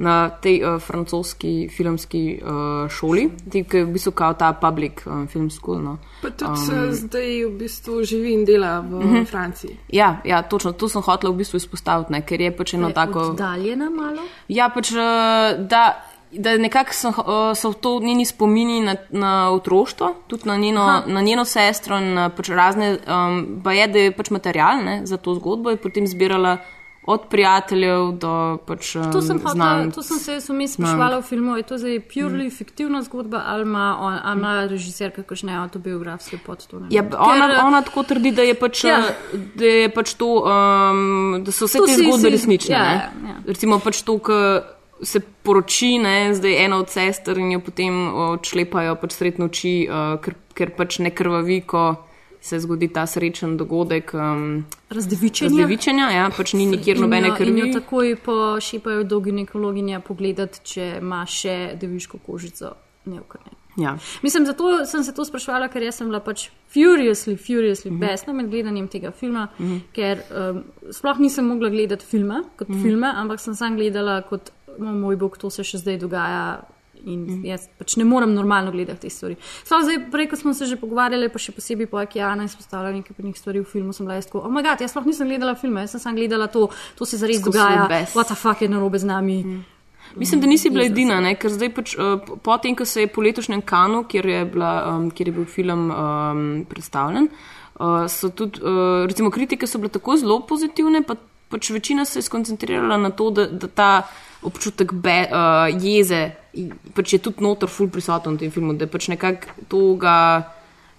na tej uh, francoski filmski uh, šoli, ki je v bistvu kao ta public um, film school. No. Pa tudi um, zdaj v bistvu živi in dela v uh Mhm. -huh. Franciji. Ja, ja, točno, to sem hotela v bistvu izpostaviti, ne, ker je pač eno Je tako. Oddaljena malo. Ja, pač, eh, da, da nekako so, so to njeni spomini na, na otroštvo, tudi na njeno, Aha. na njeno sestro in na pač razne, um, pa je, da je pač material ne, za to zgodbo in potem zbirala od prijateljev do pač, To sem, hotel, znank. to sem se jaz vmes sprašvala v filmu, je to zdaj purely mm. fiktivna zgodba ali ima, on, ali ima režiser kakšne autobiografske podtone? Ja, ona, ona tako trdi, da je pač, Ja. ja. da, je pač to, um, da so vse To te si- zgodbe si- resnične. ja, ne. ja. Recimo pač to, ko se poroči, ne, zdaj ena od sester in jo potem odšlepajo pač sred noči, uh, ker, ker pač ne krvavi, ko se zgodi ta srečen dogodek. Um, Razdevičenja. Razdevičenja, ja, pač ni nikjer In nobene jo- In jo krvi. takoj pošipajo do ginekologinja pogledati, če ima še deviško kožico neokrnjeno. Ja. Mislim, zato sem se to sprašvala, ker jaz sem bila pač furiously, furiously mm. -hmm. besna med gledanjem tega filma, mm. -hmm. ker um, sploh nisem mogla gledati filma kot mm. -hmm. filme, ampak sem sam gledala kot, oh, moj bog, to se še zdaj dogaja. In Mhm. jaz pač ne morem normalno gledati te stvari. Sploh zdaj, prej, ko smo se že pogovarjali, pa še posebej po Okeanu izpostavljala nekaj prvih stvari v filmu, sem bila jaz tako, oh, moj bog, jaz sploh nisem gledala filme, jaz sem samo gledala to, to se zares Skozi dogaja, what the fuck je narobe z nami. Mm. Mislim, da nisi bila edina, ne? ker zdaj pač uh, potem, ko se je po letošnjem kanu, kjer je, bila, um, kjer je bil film um, predstavljen, uh, so tudi, uh, recimo, kritike so bile tako zelo pozitivne, pa pač večina se je skoncentrirala na to, da, da ta občutek be, uh, jeze pač je tudi notor ful prisoten v tem filmu, da pač nekako to ga.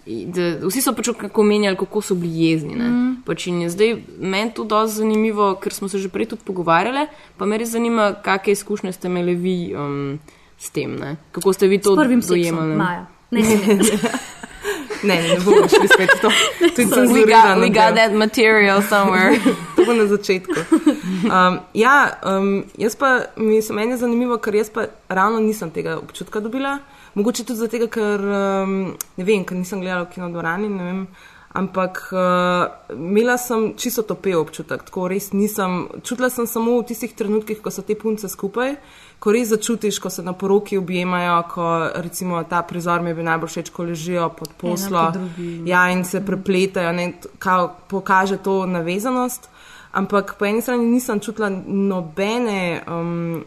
Da, vsi so pač kako menjali, kako so bili jezni. Mm. Pač je zdaj meni to dosti zanimivo, ker smo se že prej tudi pogovarjali, pa me res zanima, kakšne izkušnje ste imeli vi um, s tem, ne? kako ste vi to dojemali. Ne, ne, ne. *laughs* Ne, ne, bomo šli spet to. *laughs* To je cenzurirano we got that material somewhere. *laughs* to bo na začetku. Um, ja, um, jaz pa, mi se meni je zanimivo, ker jaz pa ravno nisem tega občutka dobila. Mogoče tudi zato, ker um, ne vem, ker nisem gledala v kinodvorani, ne vem. Ampak uh, imela sem čisto topel občutek, tako res nisem. Čutila sem samo v tistih trenutkih, ko so te punce skupaj, ko res začutiš, ko se na poroki objemajo, ko recimo ta prizor mi je bil najbolj všeč, ko ležijo pod poslo. po. Ja, in se prepletajo, ne, kao, pokaže to navezanost. Ampak po eni strani nisem čutila nobene, um,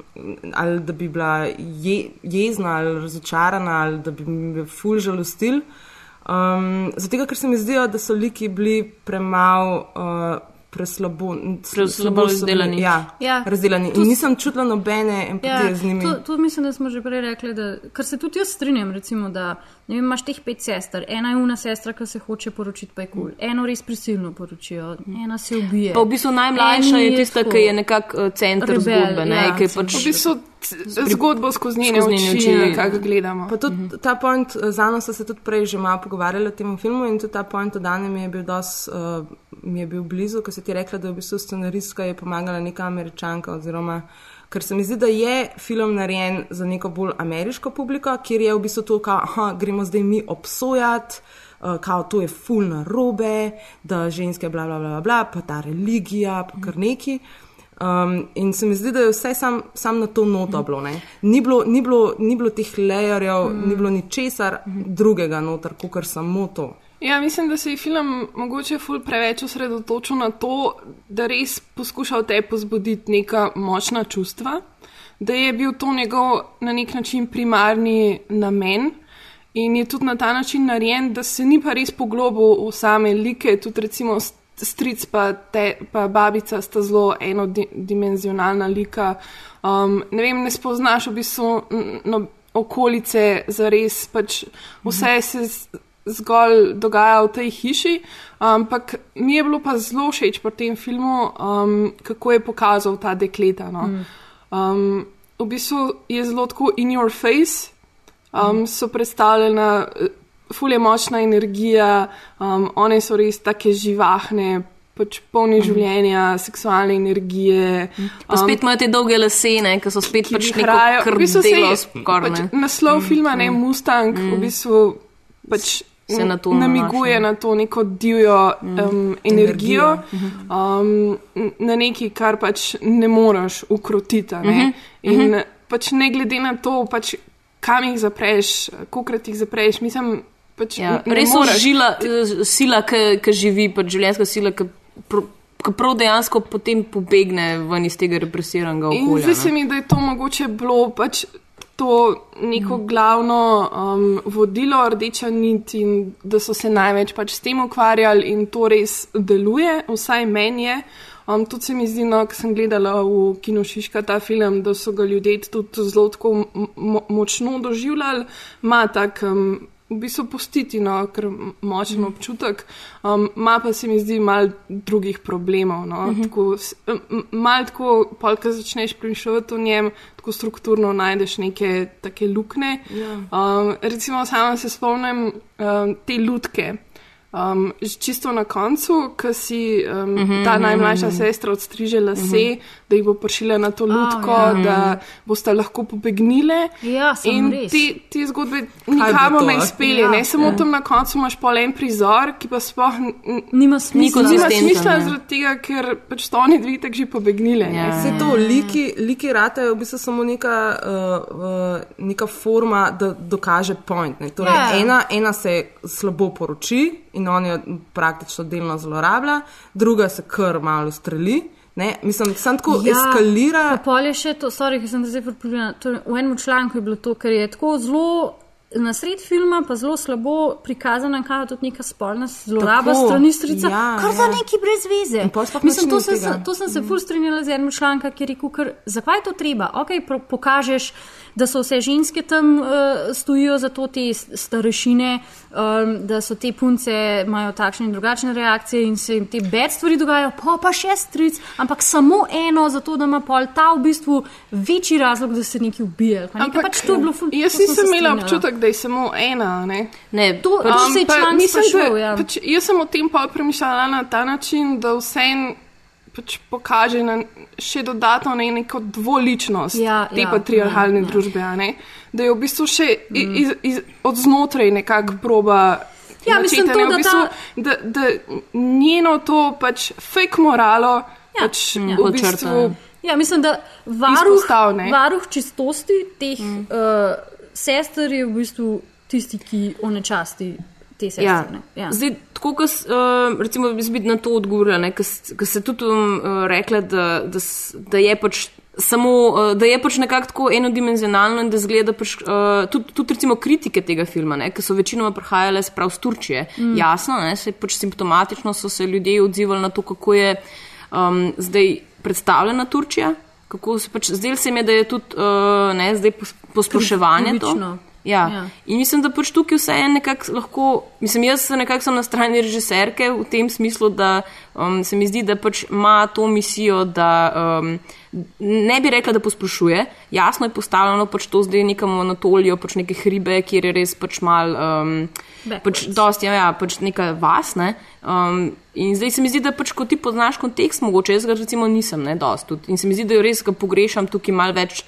ali da bi bila je, jezna ali razočarana, ali da bi me ful žalostil. Um, zato, ker se mi zdijo, da so liki bili premalo. Uh, Preslabo, Preslabo razdelani. Ja, Ja, razdelani. to In nisem čutila nobene empatije Ja, z njimi. to, to mislim, da smo že prej rekli, da, kar se tudi jaz strinjam, recimo, da ne vem, imaš teh pet sester, ena je una sestra, ki se hoče poročiti, pa je kul, cool. eno res prisilno poročijo, ena se ubije. Pa v bistvu najmlajša Eni je tista, ki je nekako uh, center rebel, zgodbe. Ne, ja, ki je pač, V bistvu zgodbo skozi njene skozi njene oči, oči. nekako gledamo. Pa tudi Mhm. ta point, eh, z Ano so se tudi prej že malo pogovarjali o tem filmu in tudi ta point od Dane mi je bil, dos, uh, mi je bil blizu, ko si ti rekla, da je v bistvu scenaristka je pomagala neka američanka oziroma. Ker se mi zdi, da je film narejen za neko bolj ameriško publiko, kjer je v bistvu to, da gremo zdaj mi obsojati, uh, kao to je fulna robe, da ženske bla bla bla bla, pa ta religija, pa kar neki. Um, in se mi zdi, da je vse sam, sam na to noto bilo. ne. Ni bilo, ni bilo, ni bilo teh lejerjev, mm. ni bilo ničesar drugega noter, kot samo to. Ja, mislim, da se je film mogoče ful preveč osredotočil na to, da res poskuša v tebi pozbuditi neka močna čustva, da je bil to njegov na nek način primarni namen. In je tudi na ta način narejen, da se ni pa res poglobil v same like, tudi recimo st- stric pa, te, pa babica sta zelo enodimenzionalna lika. Um, ne vem, ne spoznaš v bistvu no, okolice za res, pač vse se z- zgolj dogaja v tej hiši. Ampak mi je bilo pa zelo všeč pri tem filmu, um, kako je pokazal ta dekleta. No. Um, v bistvu je zelo tako in your face, um, so predstavljena, eh, ful je močna energija, um, one so res take živahne, pač polne življenja, seksualne energije. pa spet imajo te dolge lesene, ki so spet pač neko Hrajo, v bistvu se krdelo je- skorne. pač naslov mm, filma, ne Mustang, mm. v bistvu pač Se na to namiguje nanaša. na to neko divjo Mm. um, energijo, Energijo. um, na nekaj, kar pač ne moreš ukrotiti. Ne? Mhm, In mhm. pač ne glede na to, pač, kam jih zapreš, kolikrat jih zapreš, mislim, pač Ja, res moreš. užila eh, sila, ki živi, pač življenjska sila, ki ki prav dejansko potem pobegne ven iz tega represiranega In okolja. zdi se mi, da je to mogoče bilo pač to neko glavno um, vodilo, rdeča nit in da so se največ pač s tem ukvarjali in to res deluje, vsaj meni je. Um, tudi se mi zdi, no, ko sem gledala v Kino Šiška ta film, da so ga ljudje tudi zelo tako mo močno doživljali, ima tak um, v bistvu postiti, no, ker močen mm. občutek, um, ima pa se mi zdi mal drugih problemov. No, mm -hmm. tako, mal tako, polka začneš premišljati o njem, tako strukturno najdeš neke take lukne. Yeah. Um, recimo, sama se spomnim um, te lutke. Um, čisto na koncu, ko si um, mm -hmm, ta najmlajša mm -hmm. sestra odstriže lase, mm -hmm. Da jih bo prišla na to lutko, oh, ja. da boste lahko pobegnile. Ja, in te, te zgodbe nikamor ne izpelje. Ja, ne samo ja. tam na koncu imaš pa en prizor, ki pa sploh nima smisla. Nima smisla zaradi tega, ker pač to oni dve tako že pobegnile. Ja, Vse to, liki, liki ratajo v bistvu samo neka, uh, uh, neka forma, da dokaže point. Torej, ja. ena, ena se slabo poroči in on jo praktično delno zlorablja, druga se kar malo streli. Ne, mislim, sem tako ja, eskalira. Polje še to, sorry, ki sem zdaj pripričana. V enem članku je bilo to, ker je tako zelo. Na sred filma pa zelo slabo prikazana, kaj je tudi neka spolna zloraba strani strica, ja, kar ja. za neki brez veze. Mislim, to sem, se, to sem se mm. ful strinjala z enim člankom, ki je rekel, ker, zakaj je to treba? Ok, pokažeš da so vse ženske tam uh, stojijo za to, te starešine, um, da so te punce imajo takšne in drugačne reakcije in se jim te bed stvari dogajajo, pa pa še stric, ampak samo eno, zato da ima pol ta v bistvu večji razlog, da se neki ubije. Ampak pač to je bilo ful. Jaz nisem imela občutek, da je samo ena. Ne, ne to um, se je član nisem šel. Ja. Pač, jaz sem o tem pa premišljala na ta način, da vse en pač pokaže na še dodatno ne, neko dvoličnost ja, te ja, patriarhalne ja, družbe. Ja. Da je v bistvu še mm. iz, iz, od znotraj nekako proba. Ja, mislim, to, v bistvu, da, da, da njeno to pač fake moralo. Ja, pač ja, v bistvu, ja, mislim, da varuh, varuh čistosti teh mm. uh, sester je v bistvu tisti, ki onečasti te sestre. Ja. Ja. Zdaj, tako, kot uh, recimo, bi na to odgovorila, ker se tudi um, rekla, da, da, da je pač. Samo, uh, da je pač nekako tako enodimenzionalno in da zgleda pač, uh, tudi, tudi recimo kritike tega filma, ki so večinoma prihajale sprav z Turčije. Mm. Jasno, ne, se pač simptomatično so se ljudje odzivali na to, kako je um, zdaj predstavljena Turčija, kako se pač zdaj se mi je, da je tudi uh, ne, zdaj posploševanje to. Ja. ja. In mislim, da pač tukaj vse je nekako lahko. Mislim, jaz sem nekako na strani režiserke v tem smislu, da um, se mi zdi, da pač ima to misijo, da um, ne bi rekla, da posplošuje. Jasno je postavljeno pač to zdaj nekam v Anatolijo, pač neke hribe, kjer je res pač mal. Um, pač dosti, ja, ja, pač nekaj vas. Ne? Um, in zdaj se mi zdi, da pač, ko ti poznaš kontekst, mogoče jaz ga recimo nisem, ne, dosti. In se mi zdi, da jo res ga pogrešam tukaj mal več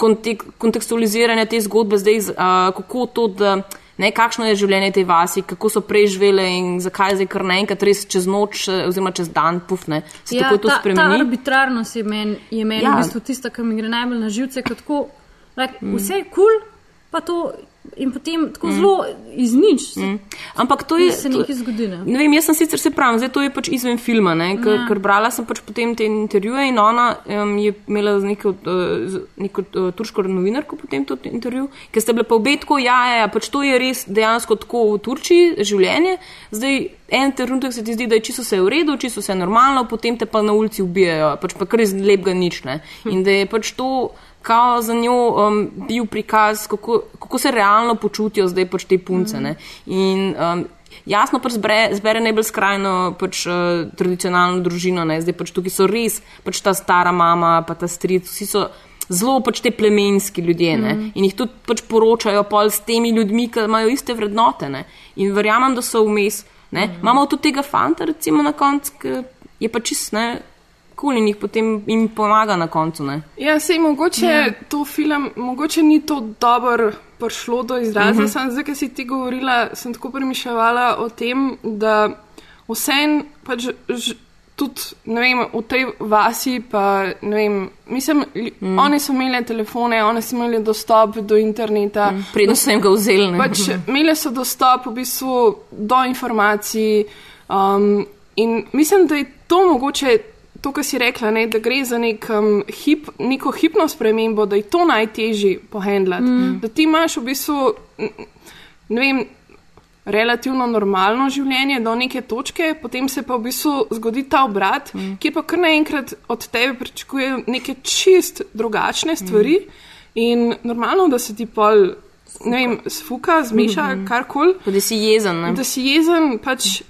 kontek kontekstualiziranja te zgodbe, zdaj, uh, kako to, da, ne, kakšno je življenje te vasi, kako so preživele in zakaj zdaj kar naenkrat res čez noč, oziroma čez dan, pufne. Se ja, tako to spremeni. Ta arbitrarnost je meni men ja. v bistvu tista, ki mi gre najbolj na živce, kako like, mm. vse je kul, cool, pa to In potem tako mm. zelo iz nič. Mm. Ampak to je. Se nekaj zgodi. Ne? ne vem, jaz sem sicer se pravim, zdaj to je pač izven filma, ker, ja. ker brala sem pač potem te intervjuje in ona um, je imela z neko, uh, neko uh, turško novinarko potem to intervju, ker ste bile pa obe tako, ja, ja, ja, pač to je res dejansko tako v Turčiji življenje. Zdaj, en trenutek se ti zdi, da je čisto vse v redu, čisto vse normalno, potem te pa na ulici ubijajo, pač pa kar iz lepega nič ne. In da je pač to kao za njo um, bil prikaz, kako, kako se realno počutijo zdaj pač te punce. Mm. In um, jasno pač zbere, zbere najbolj skrajno pač, uh, tradicionalno družino, ne? zdaj pač tukaj so res pač ta stara mama, pa ta stric, vsi so. Zelo pač te plemenski ljudje mm. in jih tudi pač poročajo s temi ljudmi, ki imajo iste vrednote. Ne? In verjamem, da so vmes. Mm. Imamo tudi tega fanta, recimo na koncu, ki je pač čist ne, kul in jih potem jim pomaga na koncu. Ne? Ja, se jim mogoče ja. to film, mogoče ni to dobro prišlo do izraza. Uh mhm. -huh. Sam zdaj, ki si ti govorila, sem tako premišljala o tem, da vse en pač. Tudi vem, v tej vasi, pa vem, mislim, mm. oni so imeli telefone, oni so imeli dostop do interneta. Mm. Predno so jim ga vzeli. Pač, imeli so dostop v bistvu do informacij. Um, in mislim, da je to mogoče to, kar si rekla, ne, da gre za nek, um, hip, neko hipno spremembo, da je to najtežje pohendlati. Mm. Da ti imaš v bistvu, ne vem, relativno normalno življenje do neke točke, potem se pa v bistvu zgodi ta obrat, mm. ki pa kar naenkrat od tebe pričakuje neke čist drugačne stvari mm. in normalno, da se ti pol. Ne vem, sfuka, zmeša, mm -hmm. karkoli. Da si jezen. Ne? Da si jezen, pač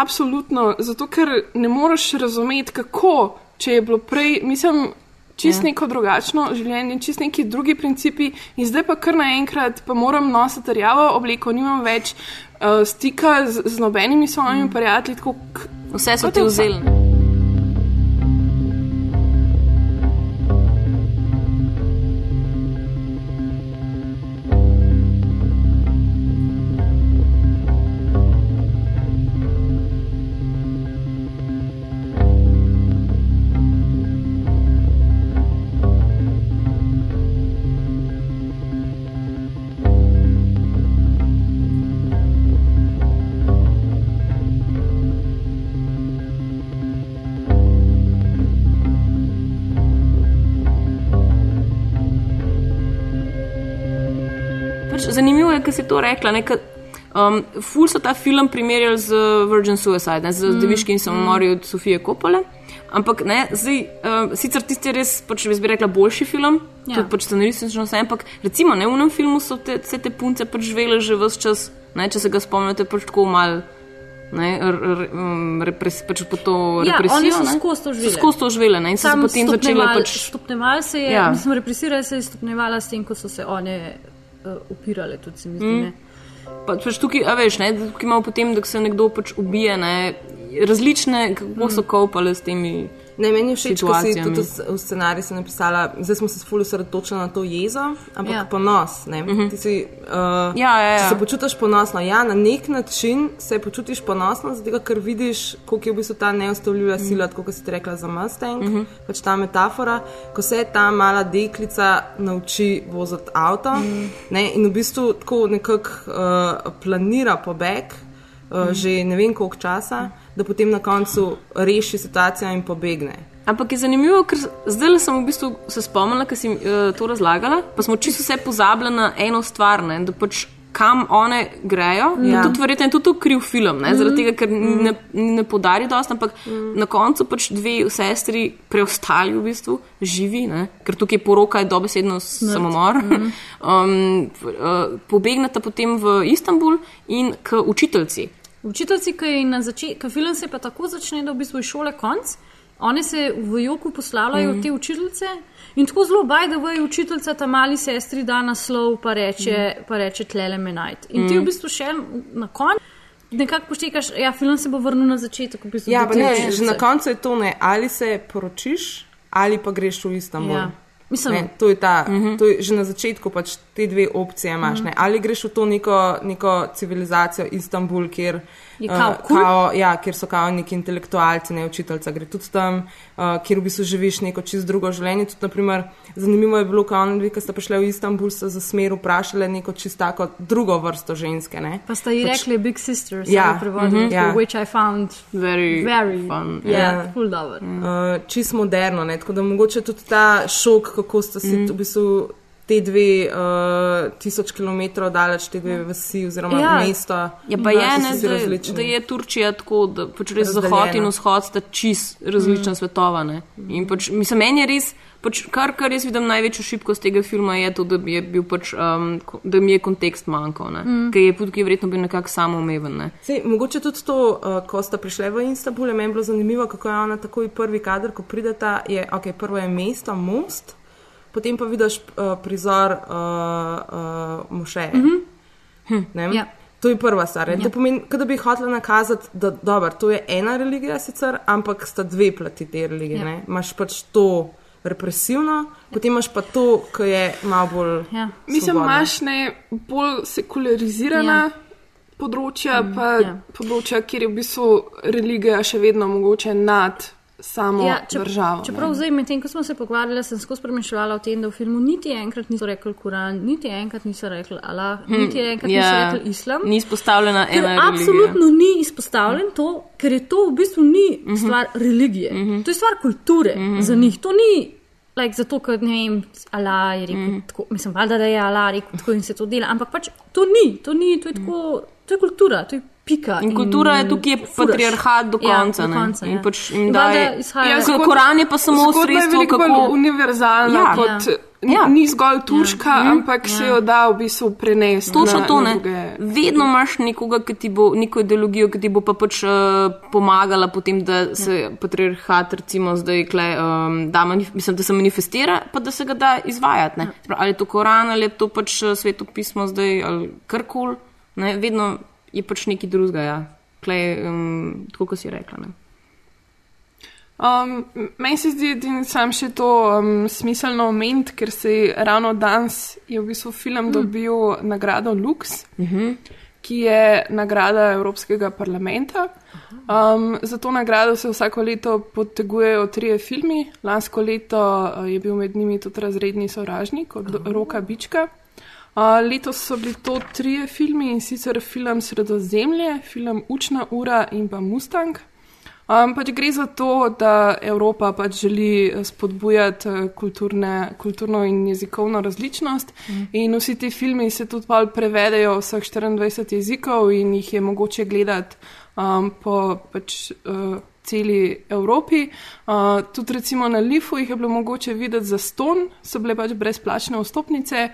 absolutno, zato ker ne moreš razumeti, kako, če je bilo prej, mislim, čist ja. neko drugačno življenje, čist neki drugi principi, in zdaj pa kar naenkrat, pa moram nositi rjavo obleko, nimam več uh, stika z, z nobenimi svojimi mm. prijatelji. Vse so ti vzeli. Si to rekla. Ne, ka, um, ful so ta film primerjali z Virgin Suicide, ne, z mm. Deviškim samomorjem od Sofije Kopole. Ampak ne, zdaj, uh, sicer tisti res, pač bi rekla, boljši film, ja. tudi pač scenaristično vse, ampak recimo ne, v enem filmu so te, te, te punce pač živele že vse čas, ne, če se ga spomnite, pač tako mal. Ne, um, repres, pač po to ja, represijo. Oni so skozi to živeli. Skozi to živeli in so se potem začeli pač. Stopneval se je, ja. mislim, represija se je stopnevala s tem, ko so se oni uh, upirale, tudi se mi zdi. Mm. Pa, pač tukaj, a veš, ne, tukaj imamo potem, da se nekdo pač ubije, ne, različne, kako so mm. kopale s temi. Ne, meni je všeč, da si tudi v scenariju napisala, zdaj smo se fully osredotočili na to jezo, ampak ja. ponos. Mm -hmm. si, uh, ja, ja, ja. se počutiš ponosno. Ja, na nek način se počutiš ponosno, zato ker vidiš, koliko je v bistvu ta neustavljiva mm -hmm. sila, kot si ti rekla za Mustang, mm -hmm. pač ta metafora, ko se ta mala deklica nauči voziti avto mm -hmm. ne, in v bistvu tako nekako uh, planira pobeg, uh, mm -hmm. že ne vem koliko časa. Mm -hmm da potem na koncu reši situacijo in pobegne. Ampak je zanimivo, ker zdaj sem v bistvu se spomnila, ker si uh, to razlagala, pa smo čisto vse pozabili na eno stvar, ne, da pač kam one grejo. Ja. Tudi verjetno je tudi kriv film, ne, mm. zaradi tega, ker mm. ne, ne podari dosti, ampak mm. na koncu pač dve sestri preostali v bistvu živi, ne, ker tukaj poroka je dobesedno samomor. Mm. *laughs* um, uh, pobegnata potem v Istanbul in k učiteljci. Učiteljci, ki je na začetku, film se pa tako začne, da v bistvu je šole konc, oni se v joku poslavljajo mm -hmm. te učiteljice in tako zelo bajda v učiteljica ta mali sestri da naslov, pa reče, mm -hmm. pa reče tlele menajt. In mm -hmm. ti v mhm. bistvu še na koncu. Nekako poštekaš, ja, film se bo vrnil na začetek. V bistvu, ja, ne, že na koncu je to ne, ali se poročiš, ali pa greš v Istanbul. Ja. Mislim, ne, to, je ta, uh mhm. -huh. to je že na začetku, pač te dve opcije imaš. Uh -huh. Ali greš v to neko, neko civilizacijo Istanbul, kjer, uh, kao, ja, kjer so kao neki intelektualci, ne učiteljca, gre tudi tam, uh, kjer v bistvu živiš neko čisto drugo življenje. Tudi, naprimer, zanimivo je bilo, kako oni, ki ste prišli v Istanbul, so za smer vprašali neko čisto tako drugo vrsto ženske. Ne. Pa ste ji pač, rekli Big Sisters, ja, uh mhm. -huh, ja. which I found very, very fun. Yeah, yeah. full dobro. Uh, čisto moderno, ne. tako da mogoče tudi ta šok, kako ste si mm. v bistvu te dve uh, tisoč kilometrov daleč, te dve vasi oziroma ja. mesto. Ja, pa je ne, da, da je Turčija tako, da pač res zahod in vzhod sta čist različna mm. svetova. In pač, mislim, meni je res. Pač kar, kar jaz vidim največjo šibkost tega filma, je to, da je, pač, um, da mi je kontekst manjkal, mm. ker je tudi verjetno bil nekako samoumeven. Ne. Mogoče tudi to, uh, ko sta prišli v Istanbul, je meni bilo zanimivo, kako je ona takoj prvi kader, ko prideta, je ok, prvo je mesto, most potem pa vidiš uh, prizor uh, uh, mošeje. Mm -hmm. hm, ja. To je prva stvar. Ja. To pomeni, da bi hotela nakazati, da dober, to je ena religija, sicer, ampak sta dve plati te religije. Ja. Imáš pač to represivno, ja. potem imaš pa to, ki je malo bolj. Ja. Mislim, imaš ne bolj sekularizirana. Ja. Področja, mm, pa ja. področja, kjer je v bistvu religija še vedno mogoče nad samo Ja, čep- državo. Čeprav ne. zdaj, medtem ko smo se pogovarjali, sem skozi premišljala o tem, da v filmu niti enkrat niso rekli Koran, niti enkrat niso rekli Allah, Hm, niti enkrat ja, niso rekli Islam. Ni izpostavljena ena religija. absolutno ni izpostavljen to, ker je to v bistvu ni Mhm. stvar religije. To je stvar kulture za njih. To ni like, zato, ker ne vem, Allah je rekel Mhm. tako, mislim, valjda, da je Allah rekel tako in se to dela, ampak pač to ni, to ni, to je tako, to je kultura, to je pika. In kultura je tukaj je furaš. patriarhat do Ja, konca. do ne. konca, in ja. pač In daje. valjda izhaja- Ja, Koran je pa samo je sredstvo, bolj kako. univerzalna, Ja. kot Ja. ja. Ja. ni zgolj turška, Ja. ja. ampak se jo da v bistvu prenesti. Točno na, to na ne. druge. Vedno imaš nekoga, ki ti bo, neko ideologijo, ki ti bo pa pač uh, pomagala potem, da se ja. patriarhat, recimo, zdaj kle, um, da, manif mislim, da se manifestira, pa da se ga da izvajati. Ja. Ali je to Koran, ali je to pač eh, svetopismo zdaj, ali karkoli. ne, Vedno je pač nekaj drugega. Ja. Klej, um, tako kot si rekla. Ne. Um, meni se zdi, da je sam še to um, smiselno omeniti, ker se je ravno danes je v bistvu film mm. dobil nagrado Lux, uh -huh. ki je nagrada Evropskega parlamenta. Um, za to nagrado se vsako leto potegujejo trije filmi. Lansko leto uh, je bil med njimi tudi razredni sovražnik od. Roka Bička. Uh, letos so bili to trije filmi in sicer film Sredozemlje, film Učna ura in pa Mustang. Um, pač gre za to, da Evropa pač želi eh, spodbujati eh, kulturne, kulturno in jezikovno različnost, mm. in vsi ti filmi se tudi prevedejo v vseh 24 jezikov in jih je mogoče gledati um, po pač, uh, celi Evropi. Uh, tudi recimo na Lifu jih je bilo mogoče videti za ston, so bile pač brezplačne vstopnice.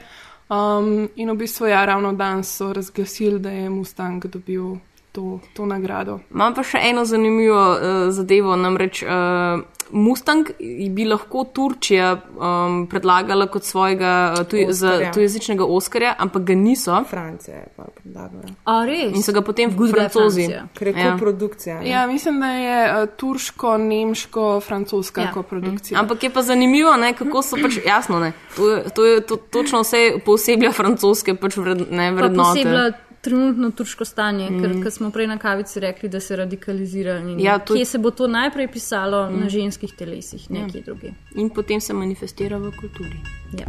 Um, in v bistvu, ja, ravno danes so razglasili, da je Mustang dobil to, to nagrado. Imam pa še eno zanimivo uh, zadevo, namreč uh, Mustang bi lahko Turčija um, predlagala kot svojega uh, tuj, za Oskarja. tujezičnega Oskarja, ampak ga niso. Francija je pa predlagala. A res? In so ga potem Good francozi. Ker je Ja. koprodukcija. ne? Ja, mislim, da je uh, turško, nemško, francoska Ja. ja. koprodukcija. Ampak je pa zanimivo, ne, kako so pač jasno. Ne, to, je, to je to, točno vse posebej francoske pač vred, ne, Pa vrednote. posebej trenutno turško stanje, mm. ker, ker smo prej na kavici rekli, da se radikalizira. in Ja, to- Kje se bo to najprej pisalo? Mm. Na ženskih telesih, nekje ja. druge. In potem se manifestira v kulturi. Ja.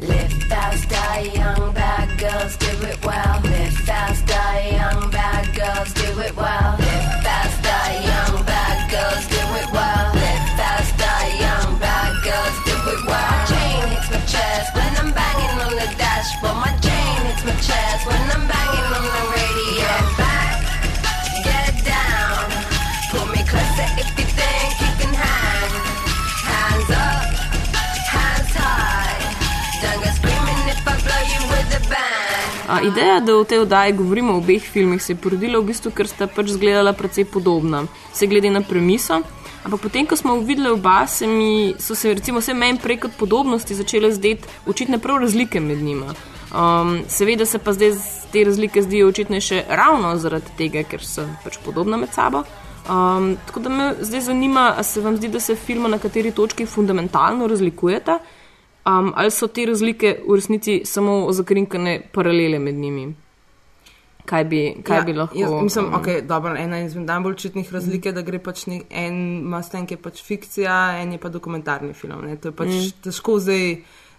Live faster, young bad girls, do it well. Live faster, young bad girls, do it well. A, ideja, da v tej oddaji govorimo o obeh filmih, se je porodila v bistvu, ker sta pač izgledala precej podobna, se glede na premiso. Ampak potem, ko smo videli oba, se mi, so se recimo vse meni prej kot podobnosti začele zdeti očitne prav razlike med njima. Um, seveda se pa zdaj te razlike zdijo očitnejše ravno zaradi tega, ker so pač podobne med sabo. Um, tako da me zdaj zanima, ali se vam zdi, da se filma na kateri točki fundamentalno razlikujeta, um, ali so te razlike v resnici samo zakrinkane paralele med njimi. Kaj bi, kaj ja, bi lahko? Jaz, mislim, um, okay, dobro, ena izmed najbolj očitnih razlik je, da gre pač nek, en Mustang je pač fikcija, en je pa dokumentarni film. Ne? To je pač mm. težko zdaj,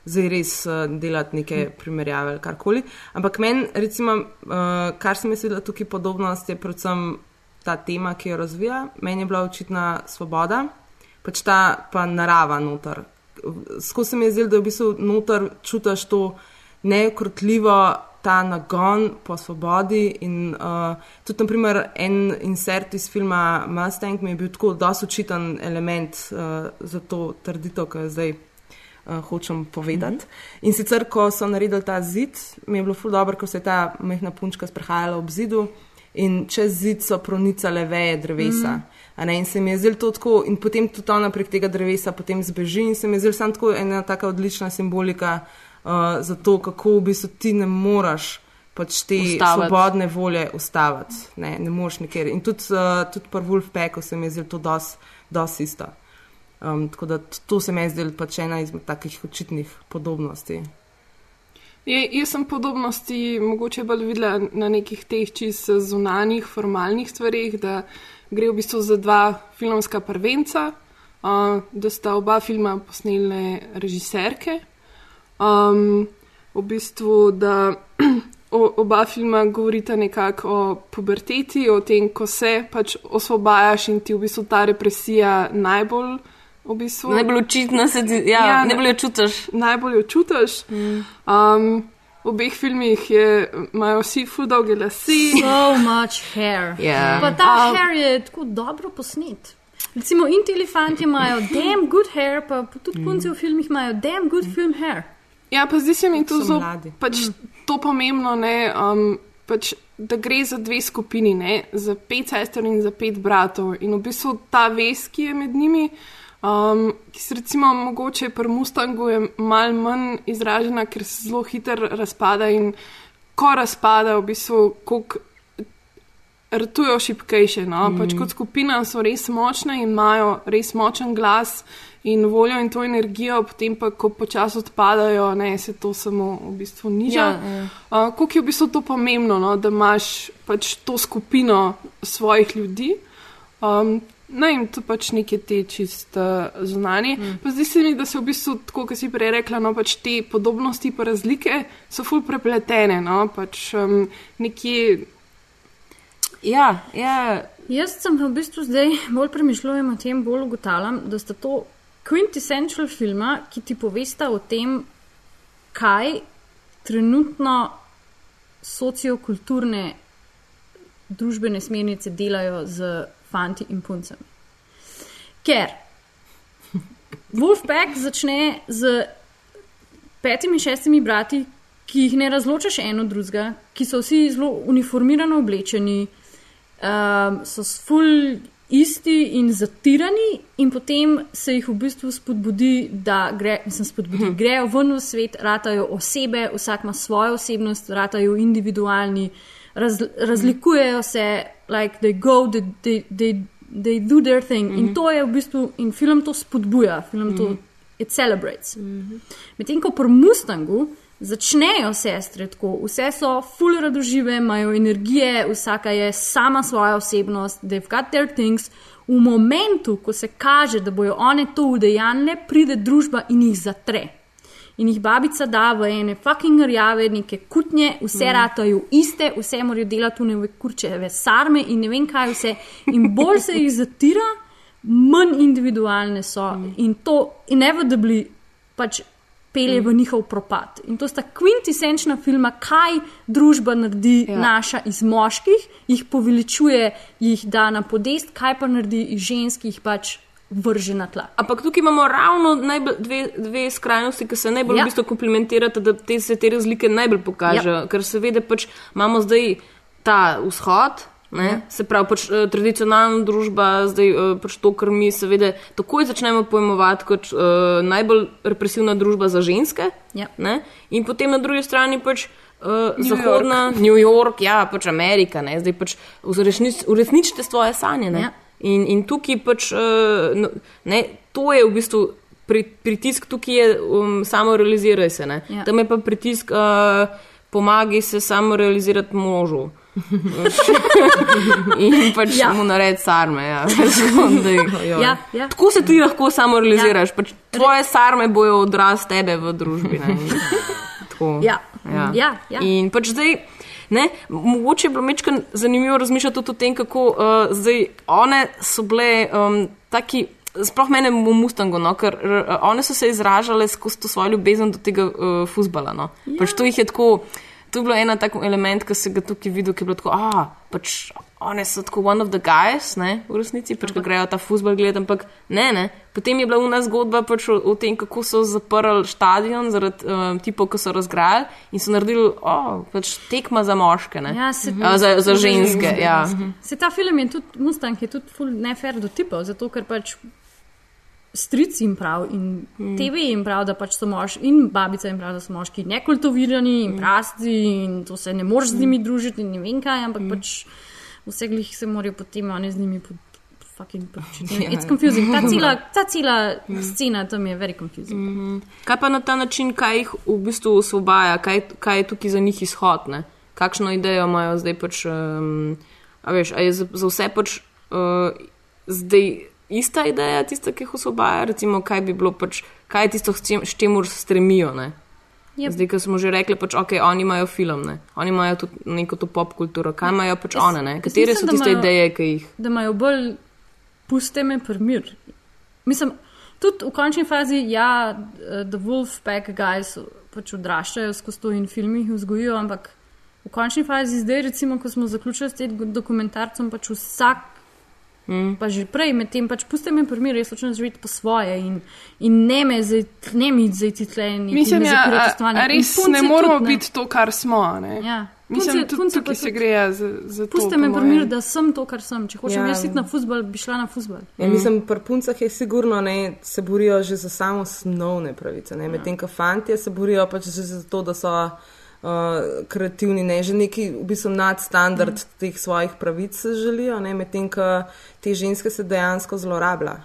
zdaj res uh, delati neke mm. primerjave ali karkoli. Ampak meni, recimo, uh, kar sem mislila tukaj podobnost, je predvsem ta tema, ki jo razvija. Meni je bila očitna svoboda, pač ta pa narava noter. Skozi se mi je zdelo, da v bistvu noter čutiš to neukrotljivo ta nagon po svobodi. In uh, tudi, naprimer, en insert iz filma Mustang mi je bil tako dosti očiten element uh, za to trditev, ki jo zdaj uh, hočem povedati. Mm -hmm. In sicer, ko so naredili ta zid, mi je bilo ful dobro, ko se je ta mehna punčka sprehajala ob zidu. In čez zid so pronicale veje drevesa. Mm. Ne, in se mi je zdelo to tako, in potem tudi ona prek tega drevesa potem zbeži, in se mi je zdelo samo tako ena taka odlična simbolika uh, za to, kako v bistvu ti ne moreš pač te Ustaviti. svobodne volje ustaviti. Ne, ne moreš nikjer. In tudi, uh, tudi pri Wolfpacku se mi je zdelo to dosti dos isto. Um, tako da to se mi je zdelo pač ena izmed takih očitnih podobnosti. Je, jaz sem podobnosti mogoče bolj videla na nekih teh čist zunanjih, formalnih stvarih, da gre v bistvu za dva filmska prvenca, uh, da sta oba filma posnele režiserke. Um, v bistvu, da *clears throat* oba filma govorita nekako o puberteti, o tem, ko se pač osvobajaš in ti v bistvu ta represija najbolj. V bistvu. Najbolj očitno se ti, ja, ja, najbolj jo čutiš. Najbolj jo čutiš. Mm. Um, v obeh filmih je, imajo vsi ful dolge lase. So much hair. Ja. Pa ta Um, hair je tako dobro posnet. Recimo, intelifanti imajo damn good hair, pa tudi punci v filmih imajo damn good film hair. Ja, pa zdi se mi to So zelo pač to pomembno, ne, um, pač, da gre za dve skupini, ne, za pet sester in za pet bratov. In v bistvu ta vez, ki je med njimi, um, ki se recimo mogoče pri Mustangu je mal manj izražena, ker se zelo hitro razpada in ko razpada, v bistvu, koliko rtujo šipkejše. No? Mm. Pač kot skupina so res močne in imajo res močen glas in voljo in to energijo, potem pa, ko počasi odpadajo, ne, se to samo v bistvu niža. Ja, ja. Uh, Kako je v bistvu to pomembno, no? da imaš pač to skupino svojih ljudi. Um, Ne, in to pač neke te čist uh, zunanje. Mm. Pa zdi se mi, da se v bistvu, tako kot si prej rekla, no, pač te podobnosti in razlike so ful prepletene. No, pač um, nekje Ja, ja. Jaz sem v bistvu zdaj bolj premišljujem o tem, bolj ugotavljam, da sta to quintessential filma, ki ti povesta o tem, kaj trenutno sociokulturne družbene smernice delajo z fanti in puncami. Ker Wolfpack začne z petimi, šestimi brati, ki jih ne razločaš eno od drugega, ki so vsi zelo uniformirano oblečeni, um, so ful isti in zatirani, in potem se jih v bistvu spodbudi, da gre, mislim, spodbudi, grejo ven v svet, ratajo osebe, vsak ima svojo osebnost, ratajo individualni, raz, razlikujejo se, like they go, they, they, they, they do their thing. In to je v bistvu, in film to spodbuja, film to it celebrates. Medtem ko pri Mustangu začnejo sestre tako, vse so full radožive, imajo energije, vsaka je sama svoja osebnost, they've got their things. V momentu, ko se kaže, da bojo one to udejanile, pride družba in jih zatre. In jih babica da v ene fucking rjave, neke kutnje, vse mm. ratajo iste, vse morajo delati v neke kurčeve sarme in ne vem kaj vse. In bolj se jih zatira, manj individualne so. Mm. In to inevitably pač pelje mm. v njihov propad. In to sta kvintessenčna filma, kaj družba naredi ja. naša iz moških, jih poveličuje, jih da na podest, kaj pa naredi iz ženskih, pač vrže na tla. Ampak tukaj imamo ravno najbolj, dve, dve skrajnosti, ki se najbolj Ja. v bistvu komplementirata, da te, se te razlike najbolj pokažejo. Ja. Ker seveda pač imamo zdaj ta vzhod. Ne? Ja. Se pravi, pač, eh, tradicionalna družba, zdaj eh, pač to, kar mi seveda takoj začnemo pojmovati kot uh, najbolj represivna družba za ženske. Ja. Ne? In potem na drugi strani pač uh, New zahodna, New York, ja, pač Amerika, ne? zdaj pač uresnič, uresničite svoje sanje. ne. Ja. In, in tukaj pač, uh, ne, to je v bistvu pri, pritisk, tukaj je um, samo realiziraj se. ne. Ja. Tam je pa pritisk, uh, pomagaj se samo realizirati možu. *laughs* in pač Ja. ja. mu naredi sarme. Ja. *laughs* Ja, ja. Tako se ti lahko samo realiziraš. Ja. Pač tvoje sarme bojo odraz tebe v družbi. Ne? *laughs* Tako. Ja. Ja, ja. In pač zdaj. Ne, mogoče je bilo mečkaj zanimivo razmišljati tudi o tem, kako uh, zdaj one so bile um, taki, sploh mene v Mustangu, no, ker uh, one so se izražale skozi to svojo ljubezen do tega uh, futbala. No. Ja. Pač to jih je tako, to je bilo ena tak element, ki se ga tukaj videl, ki je bilo tako, ah, pač one so tako one of the guys, ne, v resnici, pač ko grejo ta futbal gledati, ampak ne, ne. Potem je bila u nas zgodba pač o, o tem, kako so zaprli stadion zaradi um, tipov, ki so razgrajali in so naredili oh, pač tekma za moške, ne? Ja, se- A, za, za ženske. Ja. Se ta film je tudi, Mustang je tudi ful nefer do tipov, zato ker pač stric jim prav in mm. TV jim prav, da pač so moški in babica jim prav, da so moški nekultivirani in prasti in to se ne moreš z njimi družiti in ne vem kaj, ampak mm. pač vse glih se morajo potem oni z njimi pod- fucking pač, *laughs* Ja. It's confusing. Ta *laughs* cela, ta cela scena tam je very confusing. Mhm. Kaj pa na ta način, kaj jih v bistvu osvobaja, kaj, kaj je tukaj za njih izhod? Ne? Kakšno idejo imajo zdaj pač, um, a veš, a je za, za vse pač uh, zdaj ista ideja, tista, ki jih osvobaja, recimo, kaj bi bilo pač, kaj je tisto, s s čemur stremijo, ne? Yep. Zdaj, ko smo že rekli, pač, ok, oni imajo film, ne? oni imajo tudi neko to pop kulturo, kaj imajo pač Jaz- one, ne? katere mislim, so tiste imajo- ideje, ki jih. Da imajo bolj puste me primir. Mislim, tudi v končni fazi, ja, eh, The Wolfpack guys pač odraščajo skozi to in filmi jih vzgojijo, ampak v končni fazi zdaj, recimo, ko smo zaključili s tem dokumentarcem, pač vsak. Mm. Pa že prej, medtem pač pusti me primir, jaz hočem živeti po svoje in, in ne me zdaj, ne mi zdaj ti tle in Mislim, ja, a, a res ne moramo biti to, kar smo. Ne? Ja. Mislim, tudi punce pa tukaj se tudi- gre ja, za, za to. Pusti po me mojem. primir, da sem to, kar sem. Če hočem Ja. ja. jaz iti na futbol, bi šla na futbol. Ja, mislim, pri puncah je sigurno, ne, se borijo že za samo osnovne pravice, Ja. ne, medtem ko fantje se borijo pač že za to, da so uh, kreativni, ne, že neki v bistvu nadstandard mm. teh svojih pravic se želijo, medtem ko te ženske se dejansko zlorablja.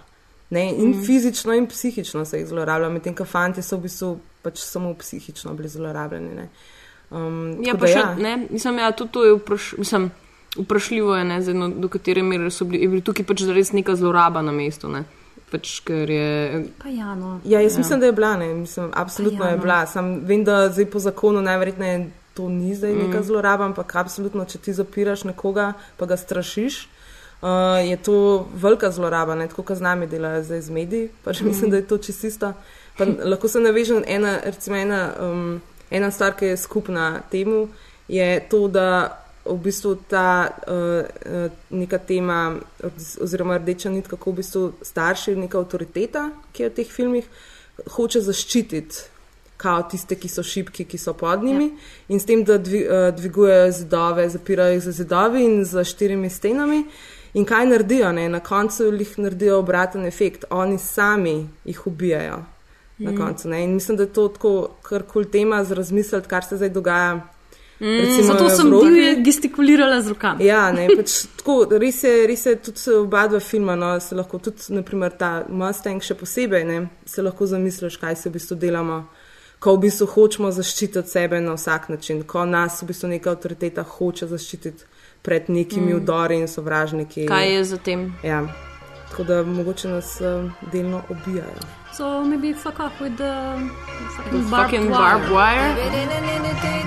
Ne, in mm. fizično, in psihično se jih zlorablja, medtem ko fantje so v bistvu pač samo psihično bili zlorabljeni. Ne. Um, Ja, pa še, ja. ne, mislim, ja, tudi to je vpraš, mislim, vprašljivo, je, ne, zdaj, no, do katere mere so bili, je bila tukaj pač res neka zloraba na mestu. Ne. Pač, ker je, Pa ja, no. Ja, jaz Ja. mislim, da je bila, ne. Mislim, absolutno Pa ja, je no. bila. Sam vem, da zdaj po zakonu najverjetneje to ni zdaj neka Mm. zloraba, ampak absolutno, če ti zapiraš nekoga, pa ga strašiš. Uh, je to velika zloraba, ne? tako kot z nami delajo zdaj z mediji. Pač Mm. mislim, da je to čisto isto. Pa Lahko se navežem ena, recimo ena, um, ena stvar, ki je skupna temu, je to, da v bistvu ta uh, neka tema, oz- oziroma rdeča nit, kako v bistvu starši, neka avtoriteta, ki je v teh filmih, hoče zaščititi kao tiste, ki so šibki, ki so pod njimi, ja. in s tem, da dvi, uh, dvigujejo zidove, zapirajo jih za zidovi in za štirimi stenami. In kaj naredijo? Ne? Na koncu jih naredijo obraten efekt, oni sami jih ubijajo. Na Mm. koncu, ne? in mislim, da je to tako kar kul tema za razmisliti, kar se zdaj dogaja. Mm, zato sem divje gestikulirala z rokami. Ja, ne, pač, *laughs* tako, res, je, res je tudi oba dva filma, no, se lahko tudi, naprimer, ta Mustang še posebej, ne, se lahko zamisliš, kaj se v bistvu delamo, ko v bistvu hočemo zaščititi sebe na vsak način, ko nas v bistvu neka avtoriteta hoče zaščititi pred nekimi Mm. udori in sovražniki. kaj je za tem? Ja, tako da mogoče nas uh, delno obijajo. So maybe fuck off with the fucking, The barbed fucking wire. barbed wire?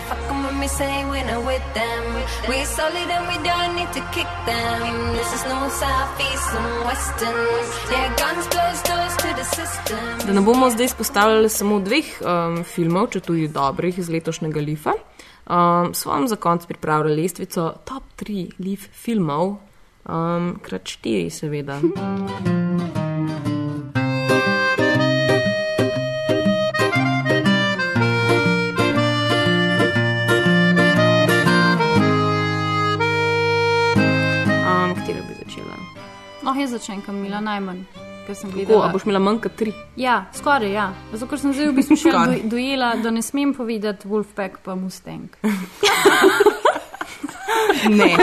System. Yeah, fuck 'em when we say we're not with them. We're solid and we don't need to kick them. This is no southeast and western. Yeah, guns blows doors to the system. Da ne bomo zdaj izpostavljali samo dveh um, filmov, če tudi dobrih iz letošnjega Lifa, um, smo vam za konec pripravili lestvico top 3 Lif filmov, um, krat 4, seveda. *laughs* No, jaz začnem, kam mila najmanj, ker sem gledala. a boš imela manj kot 3? Ja, skoraj ja. Zato, ker sem zdaj v bistvu še do, dojela, da ne smem povedati Wolfpack pa Mustang. *laughs* *laughs* Ne,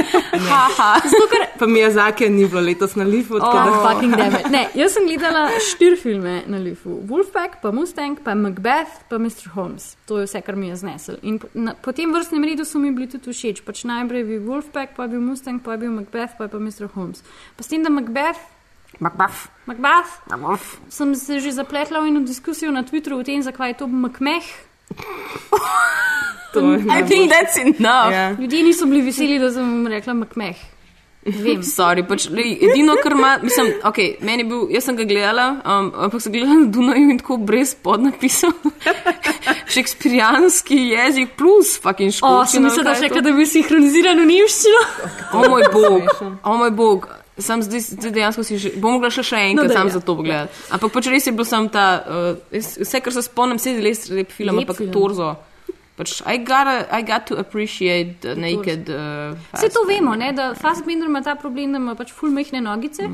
Haha. Zato, ker pa mi je zake ni bilo letos na lifu. Oh, da- fucking damn. Ne, jaz sem gledala štiri filme na Lifu. Wolfpack, pa Mustang, pa Macbeth, pa Mr. Holmes. To je vse, kar mi je znesel. In po, na, po tem vrstnem redu so mi bili tudi všeč. Pač najprej je bil Wolfpack, pa je bil Mustang, pa je bil Macbeth, pa je pa Mr. Holmes. Pa s tem, da Macbeth. Macbeth. Macbeth. Sem se že zapletla v eno diskusijo na Twitteru o tem, zakaj je to Macmeh. *laughs* To je I think that's enough. Ja. Ljudje niso bili veseli, da sem rekla Macmeh. Vem. *laughs* Sorry, pač, edino, kar ima, mislim, okay, meni je bil, jaz sem ga gledala, um, ampak sem gledala na Dunaju in tako brez podnapisov. *laughs* šekspirijanski jezik plus fucking O, škotski. sem mislila, da še kaj, da bi sinhroniziral v nemščino. O moj bog, o moj bog. Sam zdaj, zdaj dejansko si že, bom mogla še, še enkrat No, no, sam ja. za to pogledati. Ampak pač res je bil sam ta, uh, jaz- vse kar se spomnim, vse je res lep film, Lep ampak film. torzo. Pač, I, gotta, I got to appreciate the naked. Uh, Vse to vemo, ne, da Fassbender ima ta problem, da ima pač ful mehne nogice.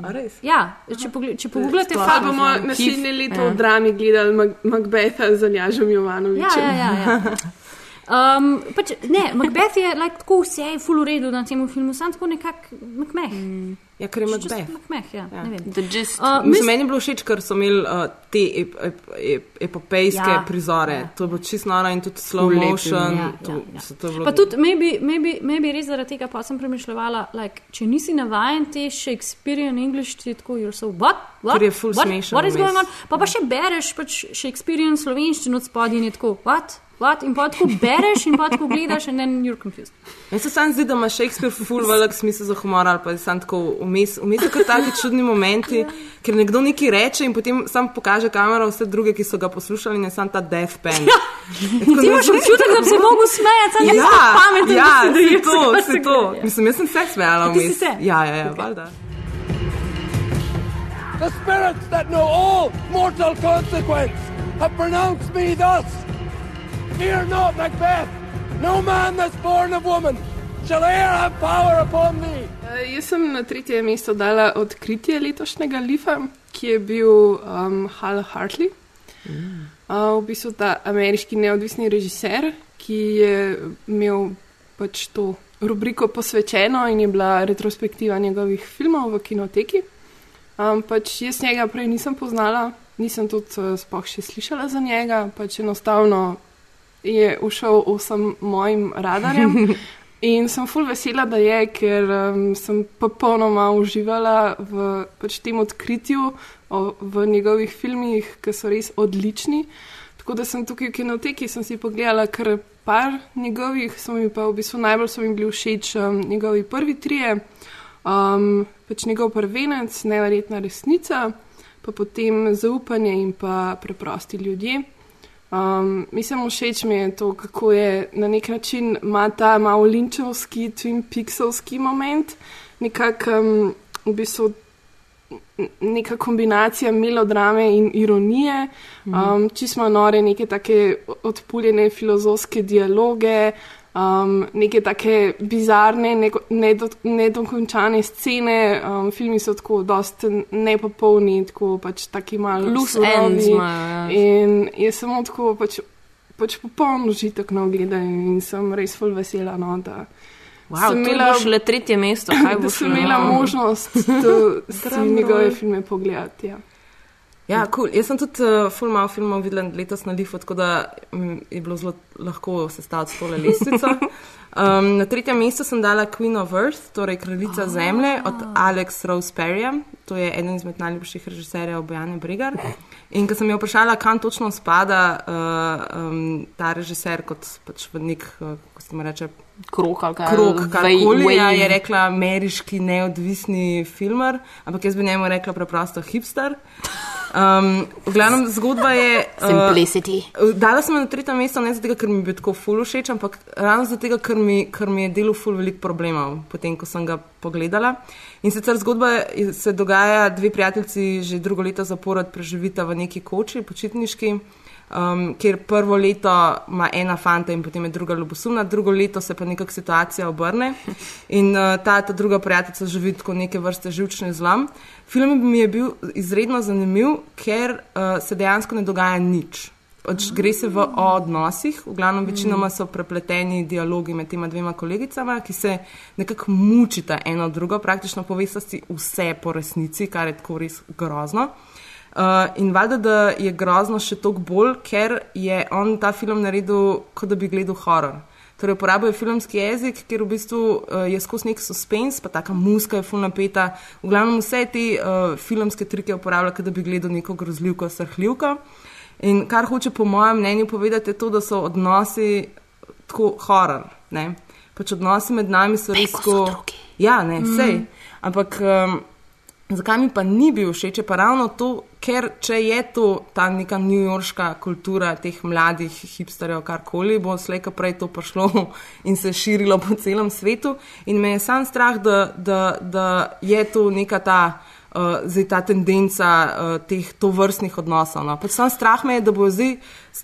A res? Ja, če, pogled, če pogooglate Pa Fassbender. bomo naslednje leto Ja. v drami gledali Mac- Macbetha z Aljažem Ja, Jovanovičem. ja, ja. ja. Um, pač, ne, *laughs* Macbeth je like, tako vse je full uredu na tem filmu, sam tako nekako Macbeth. Mm. Ja, ker je Macbeth. Macbeth, ja, ja. ne vem. The gist. Uh, Mislim, meni je bilo všeč, ker so imeli uh, te ep, ep, ep, epopejske Ja, ja, prizore. Ja. To je bilo čisto noro in tudi slow Ful lep motion. ja, to, ja, ja. to je bilo Pa tudi, maybe, maybe, maybe res zaradi tega pa sem premišljala, like, če nisi navajen te Shakespearean English, ti tako, you're so, what? what? Ker je ful what? smešen What is going on? Pa pa še bereš pač Shakespearean slovenščino od spodaj in je tako, what? What? In pa tako bereš in pa tako gledaš in then you're confused. Meni se sam zdi, da ima Shakespeare ful velik smisel za humor ali pa je sam tako vmes, vmes so kar taki čudni momenti, ker nekdo nekaj reče in potem sam pokaže kamero vse druge, ki so ga poslušali in je sam ta deathpan. In ti imaš občutek, da bi se mogel smejati, samo Ja, ja, pameten, ja, da si dojel, to, se to. gre. Mislim, jaz sem se smejala si vmes. Ja, ja, ja, valjda. The spirits that know all mortal consequence have pronounced me thus. Fear not, Macbeth. No man that's born of woman shall e'er have power upon thee. Uh, jaz sem na tretje mesto dala odkritje letošnjega Lifa, ki je bil um, Hal Hartley. Uh, v bistvu ta ameriški neodvisni režiser, ki je imel pač to rubriko posvečeno in je bila retrospektiva njegovih filmov v kinoteki. Um, pač jaz njega prej nisem poznala, nisem tudi uh, sploh še slišala za njega, pač enostavno je ušel vsem mojim radarjem. *laughs* In sem full vesela, da je, ker um, sem popolnoma uživala v pač tem odkritju, o, v njegovih filmih, ki so res odlični. Tako da sem tukaj v kinoteki, sem si pogledala kar par njegovih, so mi pa v bistvu najbolj so mi bili všeč um, njegovi prvi trije, um, pač njegov prvenec, neverjetna resnica, pa potem zaupanje in pa preprosti ljudje. Um, mislim, všeč mi je to, kako je na nek način ima ta malo linčevski, Twin Pixelski moment, nekako um, v bistvu neka kombinacija melodrame in ironije, um, čisto nore, neke take odpuljene filozofske dialoge, um, neke take bizarne, neko- nedo- nedokončane scene. Um, filmi so tako dost nepopolni, tako pač taki malo imajo, ja. In je samo tako pač. Pač popoln užitek na ogledanju in sem res full vesela, no, da Wow, to je bilo šele tretje mesto, kaj bo *laughs* da sem imela možnost to- si njegove filme pogledati. Ja. Ja, cool. Jaz sem tudi uh, full malo filmov videla letos na Lifu, tako da mm, je bilo zelo lahko sestaviti tole lestvico. *laughs* Um, na tretjem mestu sem dala Queen of Earth, torej Kraljica Zemlje od Alex Rose Perryja. To je eden izmed najljubših režiserjev Bojane Brigar. In ko sem jo vprašala, kam točno spada uh, um, ta režiser kot pač v nek, uh, kako se mu reče, krok ali kaj. krok, karkoli, Way- ja, way. je rekla ameriški neodvisni filmer, ampak jaz bi njemu rekla preprosto hipster. Um, v glavnem zgodba je. Simplicity. Uh, dala sem na tretje mesto, ne zato, ker mi je bil tako ful všeč, ampak ravno zato, ker, mi- ker mi je delal ful veliko problemov, potem ko sem ga pogledala. In sicer zgodba je- se dogaja, dve prijateljici že drugo leto zapored preživita v neki koči, počitniški. Um, kjer prvo leto ima ena fanta in potem je druga ljubosumna, drugo leto se pa nekako situacija obrne *laughs* in uh, ta, ta druga prijateljica živi tako neke vrste živčni zlom. Film mi je bil izredno zanimiv, ker uh, se dejansko ne dogaja nič. Pač gre se v odnosih, v glavnem večinoma so prepleteni dialogi med tema dvema kolegicama, ki se nekako mučita eno drugo, praktično povesta si vse po resnici, kar je tako res grozno. Uh, in valjda, da je grozno še toliko bolj, ker je on ta film naredil, kot da bi gledal horor. Torej, uporabil je filmski jezik, kjer v bistvu uh, je skozi nek suspens, pa taka muska je fulna peta. V glavnem vse te uh, filmske trike uporablja, kot da bi gledal neko grozljivko, srhljivko. In kar hoče po mojem mnenju povedati, je to, da so odnosi tako horor. Pač odnosi med nami so res tako. Ja, ne, sej. Ampak um, Zakaj mi pa ni bil všeč, pa ravno to, ker če je to ta neka newyorška kultura teh mladih hipsterjev, karkoli, bo slejka prej to prišlo *laughs* in se širilo po celem svetu. In me je sam strah, da, da, da je to neka ta. Uh, zdaj ta tendenca uh, teh tovrstnih odnosov. No. Pač sam strah me je, da, bo zdaj,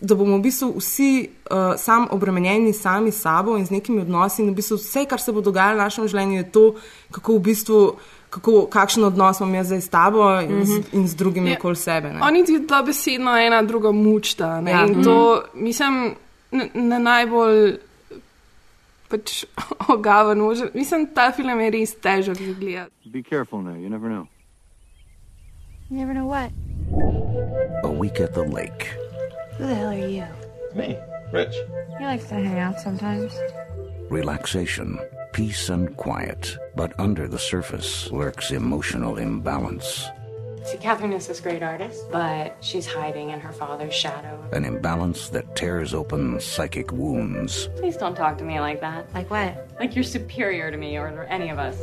da bomo v bistvu vsi uh, sam obremenjeni sami s sabo in z nekimi odnosi. In v bistvu vse, kar se bo dogajalo v našem življenju, je to, kako v bistvu uh, kako, kakšen odnos imam jaz zdaj s tabo in, mm -hmm. z, in z drugimi ja. okoli sebe. Ne. Oni ti to besedno ena druga mučta. Ja. In to, mm -hmm. mislim, na najbolj pač *laughs* ogaven možen. Mislim, ta film je res težek za gledati. Be careful now, you never know. You never know what? A week at the lake. Who the hell are you? Me, Rich. He likes to hang out sometimes. Relaxation peace and quiet, but under the surface lurks emotional imbalance. See, Catherine is this great artist, but she's hiding in her father's shadow. An imbalance that tears open psychic wounds. Please don't talk to me like that. Like what? Like you're superior to me or any of us.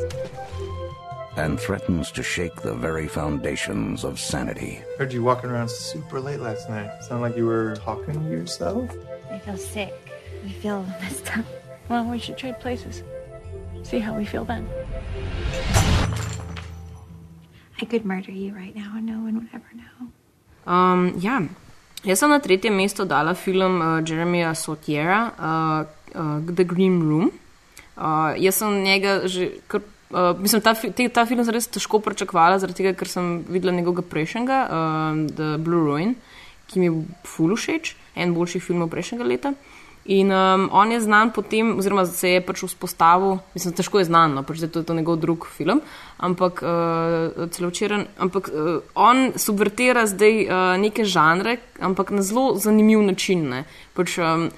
And threatens to shake the very foundations of sanity. Heard you walking around super late last night. Sound like you were talking to yourself? I feel sick. I feel messed up. Well, we should trade places. See how we feel then. I could murder you right now and no one would ever know. Um, ja. Jaz sem na tretje mesto dala film uh, Jeremija Sotiera, uh, uh, The Green Room. Uh, jaz sem njega že, kar, uh, mislim, ta, te, ta film res težko pričakovala, zaradi tega, ker sem videla njegovega prejšnjega, uh, The Blue Ruin, ki mi je ful všeč, en boljših filmov prejšnjega leta. In um, on je znan potem, oziroma se je pač vzpostavil, mislim, težko je znano, pač da je to njegov drug film, ampak uh, celo včeraj. Ampak uh, on subvertira zdaj uh, neke žanre, ampak na zelo zanimiv način. Pač, um,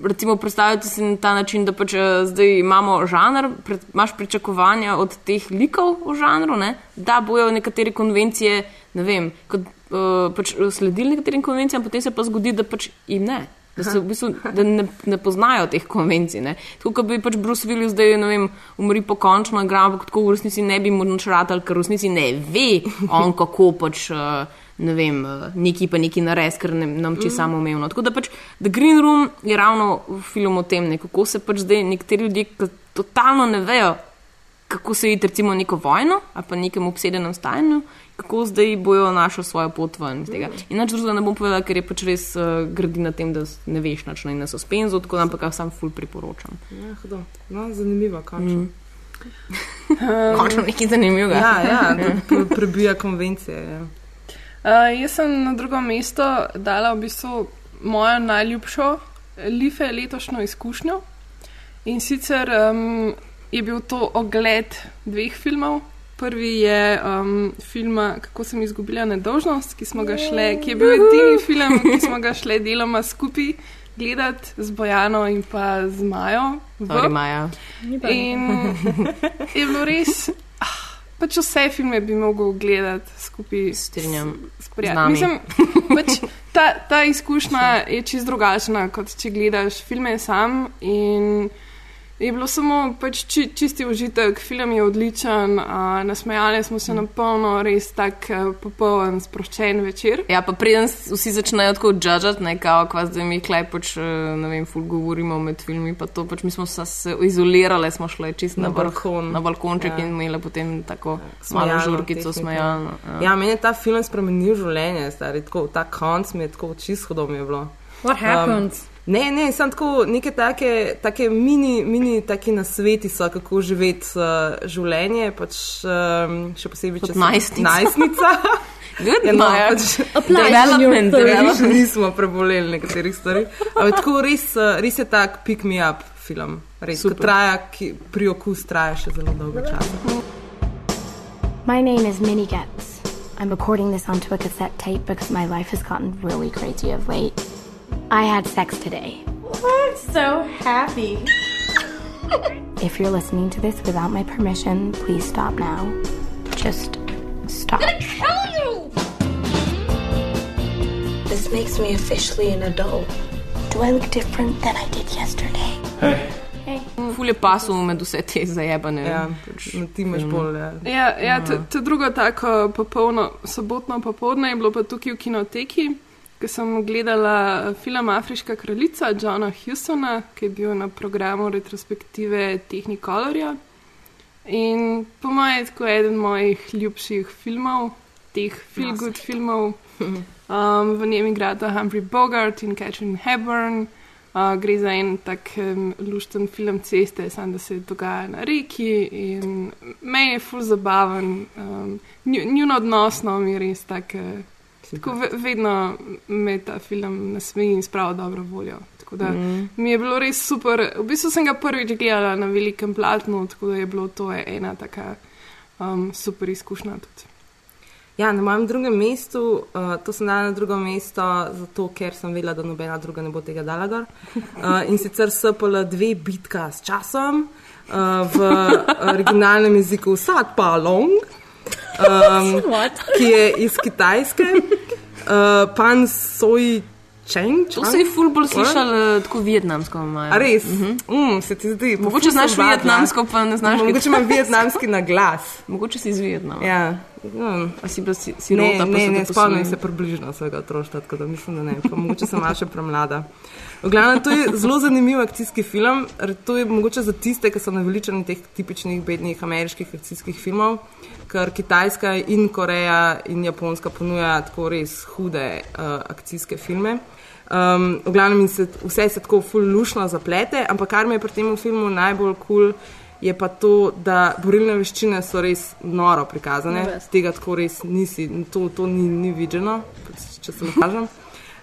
recimo, predstavljate si na ta način, da pač uh, zdaj imamo žanr, pred, imaš pričakovanja od teh likov v žanru, ne? da bojo nekatere konvencije, ne vem, kot, uh, pač sledili nekaterim konvencijam, potem se pa zgodi, da pač jim ne da, v bistvu, da ne, ne poznajo teh konvencij. Ne. Tako kot bi pač Bruce Willis zdaj, ne vem, umri pokončno, igra, ampak tako v resnici ne bi mu nič ratal, ker v resnici ne ve on, kako pač. Uh, Ne vem, eh, neki pa neki nares, ker ne, nam če mm. samo umevno. Tako da pač The Green Room je ravno film o tem, ne, kako se pač zdaj nekateri ljudje totalno ne vejo, kako se iti recimo neko vojno ali pa nekem obsedenem stanju, kako zdaj bojo našli svojo pot ven iz tega. In nič drugega ne bom povedala, ker je pač res uh, gradi na tem, da ne veš nič na suspenzu, tako da ampak sam ful priporočam. Ja, no, zanimivo, končno. Mm. *laughs* *laughs* končno nekaj zanimivega. ja, ja, prebija konvencije. Ja. Uh, jaz sem na drugo mesto dala v bistvu mojo najljubšo life letošnjo izkušnjo. In sicer um, je bil to ogled dveh filmov, Prvi je um, film Kako sem izgubila nedožnost, ki, šle, ki je bil edini film, ki smo ga šli deloma skupaj gledati z Bojano in pa z Majo. Zori Maja. In *laughs* je bilo res. Ah, pač vse filme bi mogel gledati skupaj s Trinjem. Mislim, pač ta, ta izkušnja je čist drugačna, kot če gledaš filme sam. In Je bilo samo pač či, čisti užitek, film je odličen, uh, nasmejali smo se na polno, res tak uh, popoln, sproščen večer. Ja, pa preden vsi začnejo tako judžati, nekaj, kva zdaj mi klej, pač, ne vem, ful govorimo med filmi, pa to pač mi smo se izolirali, smo šli čist na, na balkon, na balkonček ja. in imeli potem tako ja. malo žurkico smejalno. Ja. ja, meni je ta film spremenil življenje, stari, tako, ta konc mi je tako čist hodom je bilo. What happened? Um, Ne, ne, samo tako neke take, take mini, mini taki nasveti so, kako živeti uh, življenje, pač, um, še posebej če si najstnica. *laughs* Ja, no, pač, development, development. Nismo preboleli nekaterih stvari. Ampak tako res, uh, res je tak pick me up film. Res, ko traja, ki, pri okus traja še zelo dolgo časa. My name is Minnie Getz. I'm recording this onto a cassette tape because my life has gotten really crazy of late. I had sex today. I'm so happy. *laughs* if you're listening to this without my permission, please stop now. Just stop. I'm gonna kill you! This makes me officially an adult. Do I look different than I did yesterday? Hey. Hey. fulje pasov med vse te zajebane. Ja, pač, no, ti imaš bolj. Ja. Ja, ja to, to drugo tako popolno sobotno popoldne je bilo pa tukaj v kinoteki, ko sem gledala film Afriška kraljica Johna Hustona, ki je bil na programu retrospektive Technicolorja. In po mojem je tako eden mojih ljubših filmov, teh feel good filmov. *laughs* Um, v njem igrata Humphrey Bogart in Catherine Hepburn. Uh, gre za en tak um, lušten film ceste, samo da se dogaja na reki in meni je ful zabaven. Um, nju- njun odnos no, mi je res tak, eh, tako ve, vedno me ta film nasmeji in spravo dobro voljo. Tako da Mm. mi je bilo res super. V bistvu sem ga prvič gledala na velikem platnu, tako da je bilo to ena taka um, super izkušnja tudi. Ja, na mojem drugem mestu, uh, to sem dala na drugo mesto, zato ker sem vedela, da nobena druga ne bo tega dala gor. Uh, in sicer SPL 2 bitka s časom uh, v originalnem jeziku Sad Pa Long, *laughs* um, ki je iz Kitajske, uh, pan Soj Cheng. To se je ful bolj slišalo eh, tako vietnamsko. imajo. A res? Mm, se ti zdi? Mogoče znaš vietnamsko, pa ne znaš Mogoče imam vietnamski na glas. Mogoče si iz Vietnama. Ja. Mm. A si bila si, si Ne, rota, pa ne, te ne, spomnim se približno svojega otroštva, tako da mislim, da ne. Pa mogoče sem še premlada. V glavnem, to je zelo zanimiv akcijski film. To je mogoče za tiste, ki so naveličani teh tipičnih bednih ameriških akcijskih filmov, ker Kitajska in Koreja in Japonska ponuja tako res hude uh, akcijske filme. Um, v glavnem se, vse se tako fullušno zaplete, ampak kar mi je pri tem filmu najbolj kul, cool, je pa to, da borilne veščine so res noro prikazane. No, res. Tega tako res nisi, to, to ni, ni viđeno, če se lahko.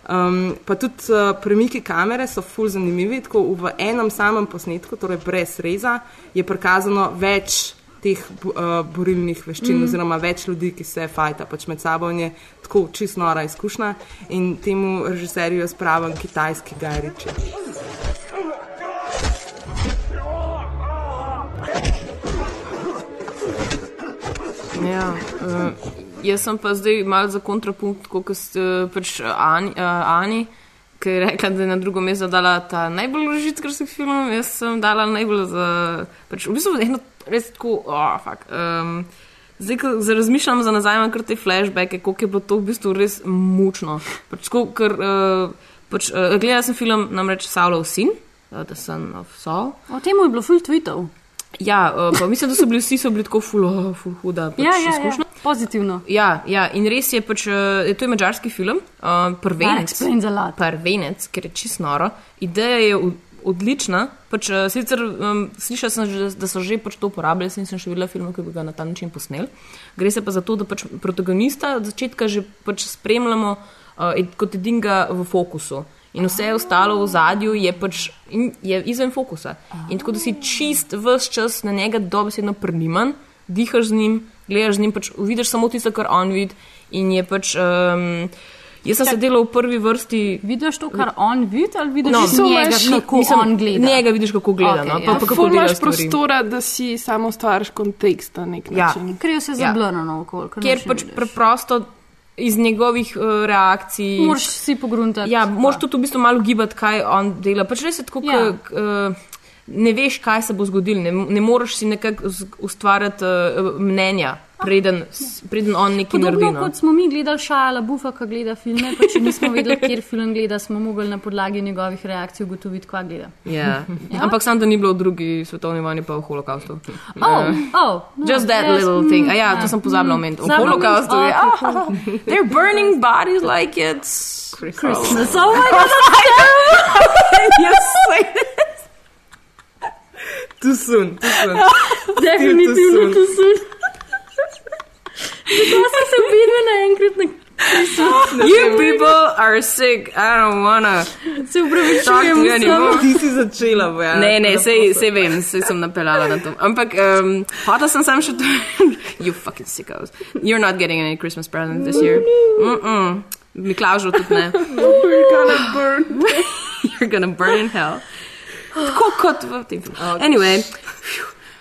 Um, pa tudi uh, premiki kamere so ful zanimivi. Tako v enem samem posnetku, torej brez reza, je prikazano več teh uh, borilnih veščin, Mm. oziroma več ljudi, ki se fajta pač med sabo. In je tako čist nora izkušnja. In temu režiserju jaz pravim kitajski Ritchie. Ja, uh, jaz sem pa zdaj malo za kontrapunkt, kot ste uh, pač uh, Ani, uh, Ani ki je rekla, da je na drugo mesto dala ta najbolj užitkarski film, jaz sem dala najbolj za. Pač, v bistvu eno res tako, oh, fuck. Um, Zdaj, ko razmišljam za nazaj, imam kar te flashbacke, koliko je bilo to v bistvu res mučno. Pač, tako, ker, uh, pač, uh, gledala sem film namreč Saulov sin, uh, The Son of Saul. O tem je bilo full tweetov. Ja, uh, pa mislim, da so bili vsi so bili tako ful, oh, ful huda. Pač, Ja, ja, izkušnja. ja, pozitivno. Ja, ja, in res je, pač, eh, to je mačarski film, uh, prvenec. Prvenec, ker je čist noro. Ideja je odlična. Pač, uh, sicer um, slišala sem, že, da so že pač to uporabljali, in sem še videla film, ki bi ga na ta način posnel. Gre se pa za to, da pač protagonista od začetka že pač spremljamo uh, kot edinega v fokusu. In vse ostalo v zadju je pač in je izven fokusa. In tako da si čist vse čas na njega dobesedno prniman, dihaš z njim, gledaš z njim, pač vidiš samo tisto, kar on vidi. In je pač. Um, jaz sem Čak- sedela v prvi vrsti. Vidiš to, kar on vidi, ali vidiš No, njega, imaš- kako mislim, on gleda? Njega vidiš, kako gleda. Okej, no, ja. pa, pa kako imaš prostora, da si samo stvariš kontekst na nek Ja. način. Ker je vse Ja. zablurano okoli. ker pač vidiš. preprosto iz njegovih uh, reakcij. Moraš si pogruntati. Ja, moraš tudi v bistvu malo gibati, kaj on dela. Pač res je tako, Ja. ja. k, uh, ne veš, kaj se bo zgodilo, ne, ne moreš si nekako ustvarjati uh, mnenja, preden, preden on nekaj naredi. Podobno No. kot smo mi gledali Šala Bufa, ki gleda filme, pa če nismo vedeli, kjer film gleda, smo mogli na podlagi njegovih reakcij ugotoviti, kva gleda. Ja. Ampak sam, da ni bilo v drugi svetovni vojni, pa v holokaustu. Oh, Eh, oh, no, Just that yes, little mm, thing. A ja, ja, to sem pozabila mm, omeniti. V pozabila holokaustu je. ah, okay, cool. They're burning bodies like it's Christmas. Oh my god, that's terrible! say this. Too soon, too soon. *laughs* Definitivno sun. Zato sem se videla naenkrat na You people are sick. I don't wanna Se talk upravičujem to you anymore. vsem. Ti si začela, Bojana. Ne, ne, sej, sej vem, sej sem napeljala na to. Ampak um, hotela sem sam še to. you fucking sickos. You're not getting any Christmas presents this year. Mm -mm. Miklaužu tudi ne. *laughs* You're gonna burn. *laughs* You're gonna burn in hell. Tako kot v tem filmu. Anyway.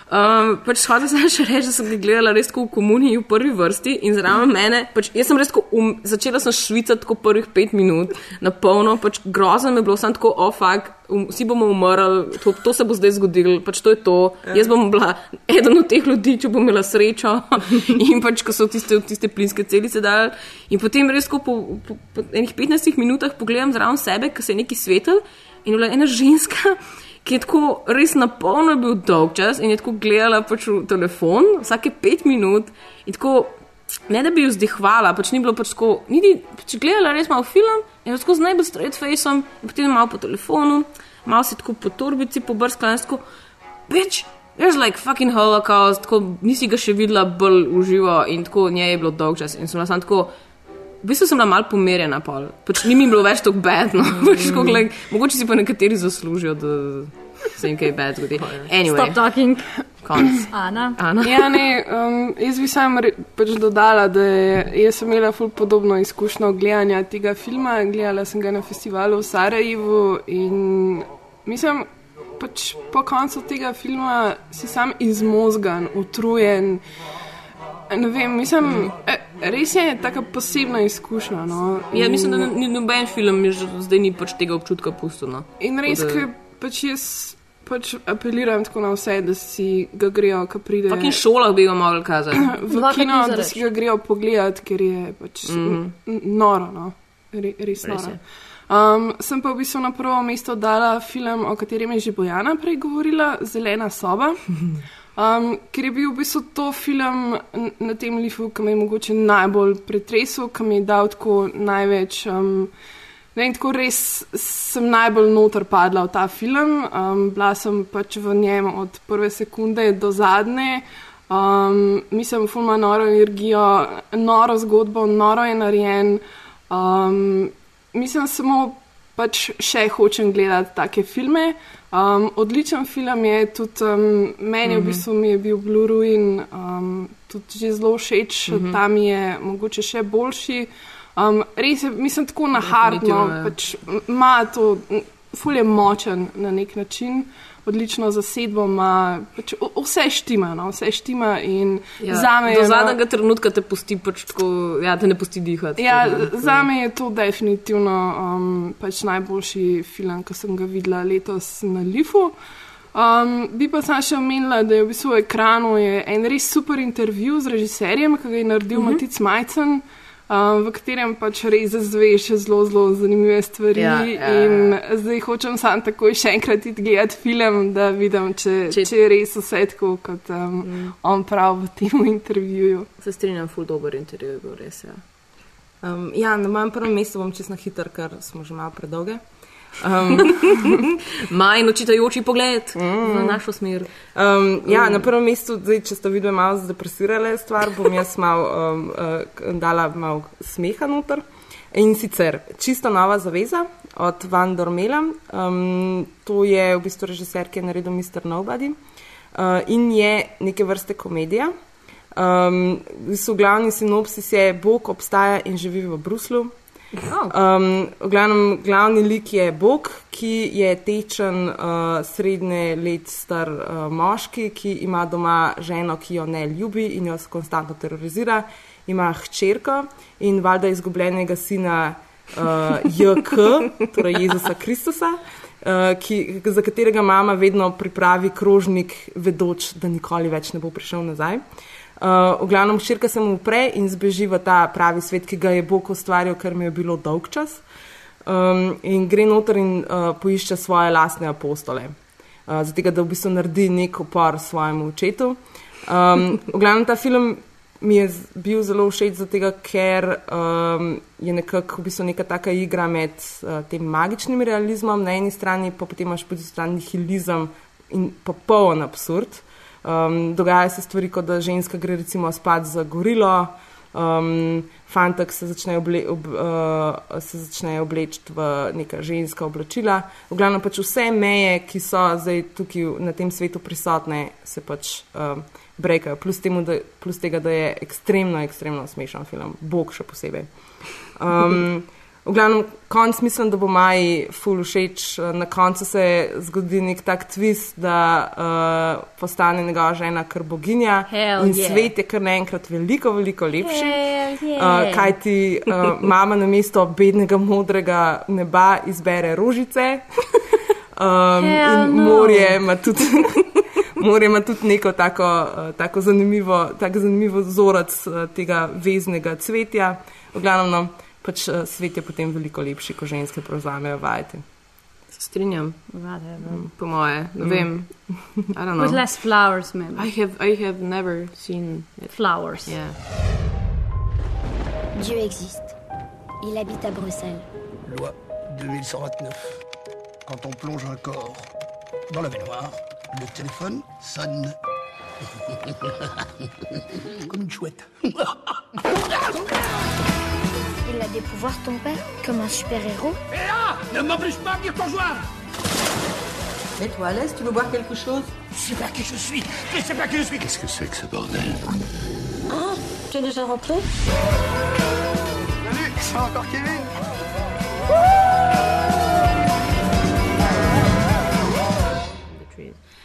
Um, pač hotel sem še reči, da sem ga gledala res tako v komuniji v prvi vrsti in zraven mene, pač jaz sem res tako, um, začela sem švicati tako prvih pet minut, na polno, pač grozno je bilo, sem tako, oh, fuck, um, vsi bomo umrli, to, to se bo zdaj zgodilo, pač to je to. Jaz bom bila eden od teh ljudi, če bom imela srečo *laughs* in pač, ko so tiste, tiste plinske celice dali. In potem res tako po, po, po enih 15 minutah pogledam zraven sebe, ker se je neki svetel in bila ena ženska ki je tako res na polno bil dolg čas in je tako gledala pač v telefon vsake pet minut in tako. Ne da bi jo zdihvala, pač ni bilo pač tako, niti pač gledala res malo film in tako z najbolj straight faceom in potem malo po telefonu, malo si tako po torbici pobrskala in tako, bitch, there's like fucking holocaust, tako nisi ga še videla bolj uživo in tako njej je bilo dolg čas in sem bila samo tako, v bistvu sem bila mal pomerjena pol, pač ni mi bilo več tako bedno, *laughs* pač tako, like, mogoče si pa nekateri zaslužijo, da se jim kaj bed zgodi. Anyway. Stop talking. Konc. *clears throat* Ana. Ana. Ja, ne, um, jaz bi sam re, pač dodala, da je, jaz sem imela ful podobno izkušnjo gledanja tega filma. Gledala sem ga na festivalu v Sarajevu in mislim, pač po koncu tega filma si sam izmozgan, utrujen. Ne vem, mislim, e, res je tako posebna izkušnja. No. Ja, mislim, da ni noben film, mi že zdaj ni pač tega občutka pusto. No. In res, Tako ker pač jaz pač apeliram tako na vse, da si ga grejo, ko pride. V kakšnih šolah bi ga mogli kazati? *clears throat* v kino, da si ga grejo pogledat, ker je pač mm. -hmm. noro, no. Re, res, Res res noro. je. Um, sem pa v bistvu na prvo mesto dala film, o katerem je že Bojana prej govorila, Zelena soba. *laughs* Um, ker je bil v bistvu to film na tem lifu, ki me je mogoče najbolj pretresel, ki mi je dal tako največ. Um, ne tako res sem najbolj noter padla v ta film. Um, bila sem pač v njem od prve sekunde do zadnje. Um, mislim, da ima noro energijo, noro zgodbo, noro je narejen. Um, mislim, samo pač še hočem gledati take filme. Um, odličen film je tudi, um, meni mm -hmm. v bistvu mi je bil Blue Ruin um, tudi že zelo všeč, mm Mhm. -hmm. tam je mogoče še boljši. Um, res je, mislim, tako nahardno, ja. pač ima to, ful je močen na nek način. Odlično zasedbo ima, pač vse štima, no, vse štima in Ja, zame do je. no- zadnjega trenutka te pusti, pač tako, ja, te ne pusti dihati. Ja, tako da- za me je to definitivno um, pač najboljši film, ki sem ga videla letos na Lifu. Um, bi pa sam še omenila, da je v bistvu v ekranu je en res super intervju z režiserjem, ki ga je naredil uh Mhm. -huh. Matic Majcen. Um, v katerem pač res zazveš zelo, zelo zanimive stvari. Ja, Ja, ja, in ja. zdaj hočem sam takoj še enkrat iti gledati film, da vidim, če, če... če je res vse tako, kot um, mm. on pravi v tem *laughs* intervjuju. Se strinjam, ful dober intervju je bil res. Ja. Um, ja, na mojem prvem mestu bom čest na hiter, ker smo že malo predolge. Um, *laughs* Maj očitajoči pogled mm. v našo smer. Um, ja, na prvem mestu, zdaj, če ste videli malo zdepresirale stvar, bom jaz malo um, uh, dala malo smeha noter. In sicer čisto nova zaveza od Van Dormela. Um, to je v bistvu režiser, ki je naredil Mr. Nobody uh, in je neke vrste komedija. Um, v bistvu glavni sinopsis je, Bog obstaja in živi v Bruslu. Um, v glavnem, glavni lik je Bog, ki je tečen uh, srednje let star uh, moški, ki ima doma ženo, ki jo ne ljubi in jo konstantno terorizira, ima hčerko in valjda izgubljenega sina uh, JK, torej Jezusa Kristusa, uh, ki, za katerega mama vedno pripravi krožnik, vedoč, da nikoli več ne bo prišel nazaj. Uh, v glavnem, širka se mu upre in zbeži v ta pravi svet, ki ga je Bog ustvaril, ker mi je bilo dolg čas. Um, in gre noter in uh, poišče svoje lastne apostole, uh, zato da v bistvu naredi nek upor svojemu očetu. Um, v glavnem, ta film mi je bil zelo všeč, zato ker um, je nekako v bistvu neka taka igra med uh, tem magičnim realizmom na eni strani, pa potem imaš po drugi strani nihilizem in popoln absurd. Um, dogajajo se stvari, kot da ženska gre recimo spat za gorilo, um, fantek se začne, oble, ob, uh, se začne obleči v neka ženska oblačila. V glavnem pač vse meje, ki so zdaj tukaj na tem svetu prisotne, se pač um, brekajo. Plus, temu, da, plus tega, da je ekstremno, ekstremno smešen film, Bog še posebej. Um, *laughs* v glavnem, konc mislim, da bo Maji ful všeč. Eh, Na koncu se zgodi nek tak twist, da uh, postane njegova žena kar boginja Hell in yeah. svet je kar naenkrat veliko, veliko lepši. Hell yeah. Uh, kaj ti uh, *laughs* mama na mesto bednega modrega neba izbere rožice. *laughs* Um, Hell in no. morje ima tudi, *laughs* morje ima tudi neko tako, tako zanimivo, tako zanimivo vzorec uh, tega veznega cvetja. V glavnem, no, pač uh, svet je potem veliko lepši, ko ženske prevzamejo vajeti. Se strinjam. Whatever. Po moje, ne Mm. vem. With less flowers, maybe. I have, I have never seen it. Flowers. Yeah. Dieu existe. Il habite à Bruxelles. Loi 2129. Quand on plonge un corps dans la baignoire, le téléphone sonne. *laughs* Comme une chouette. *laughs* Il a des pouvoirs, ton père Comme un super-héros. Et là Ne m'oblige pas à venir te rejoindre Mets-toi à l'aise, tu veux boire quelque chose? Je sais pas qui je suis. Je sais pas qui je suis. Qu'est-ce que c'est que ce bordel? Ah, tu es déjà rentré? Salut, c'est encore Kevin.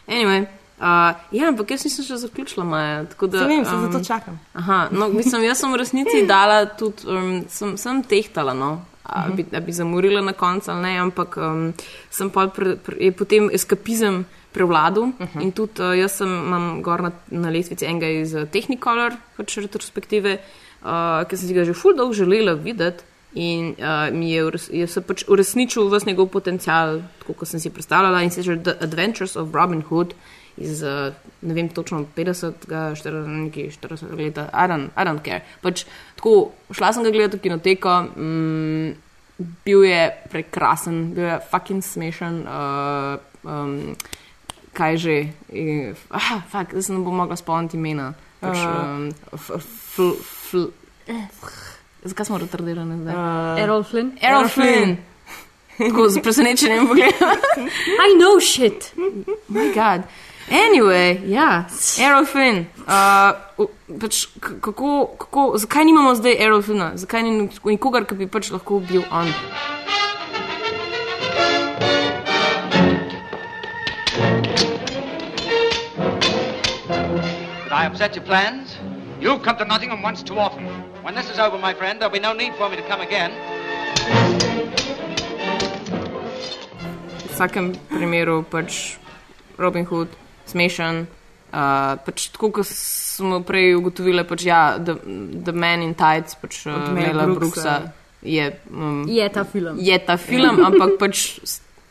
Anyway, uh, ja, ampak jaz nisem še zaključila Maja. Da, Saj vem, saj zato čakam. Aha, no, mislim, jaz sem v resnici *laughs* dala tudi, um, sem, sem tehtala, no. A bi, a bi zamorila na koncu ali ne, ampak um, sem pol pre, pre, je potem eskapizem prevladal uh -huh. in tudi uh, jaz sem, imam gor na, na lestvici enega iz uh, Technicolor, pač retrospektive, uh, ki sem si ga že ful dolgo želela videti. In uh, mi je, je se pač uresničil vse njegov potencial, tako kot sem si predstavljala, in sicer The Adventures of Robin Hood iz, uh, ne vem točno, 50, 40, nekaj 40 let, I don't, I don't care. Pač, tako, šla sem ga gledati v kinoteko, mm, bil je prekrasen, bil je fucking smešen. Uh, um, kaj že, I, ah, fak, zdaj se ne bom mogla spomniti imena. Pač, Uh. um, eh, Zakaj smo retardirani zdaj? Uh, Errol Flynn. Errol Flynn. Tako z presenečenjem pogledam. *laughs* I know shit. My God. Anyway, ja, *laughs* Flynn. Uh, pač, k- kako, kako, zakaj nimamo zdaj Flynna? Zakaj ni nikogar, ki bi pač lahko bil on? Did I upset your plans? You've come to Nottingham once too often. When this is over, my friend, there'll be no need for me to come again. V vsakem primeru pač Robin Hood, smešen. Uh, pač tako, kot smo prej ugotovili, pač ja, The, the Man in Tides, pač uh, Mela Brooksa. Brooksa. Je, um, Je ta film. Je ta film, *laughs* ampak pač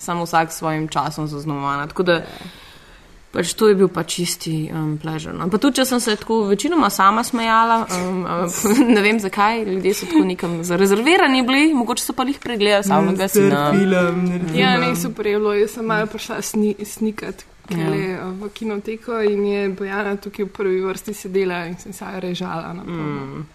samo vsak s svojim časom zaznamovana. Tako da pač to je bil pa čisti um, pleasure. No. Pa tudi, če sem se tako večinoma sama smejala, um, um, *laughs* ne vem zakaj, ljudje so tako nekam zarezervirani bili, mogoče so pa jih pregledali samega sina. Ja, ne, super je bilo. Jaz sem malo prišla sni, snikat Ja. ja. v kinoteko in je Bojana tukaj v prvi vrsti sedela in sem se režala. Na Mm.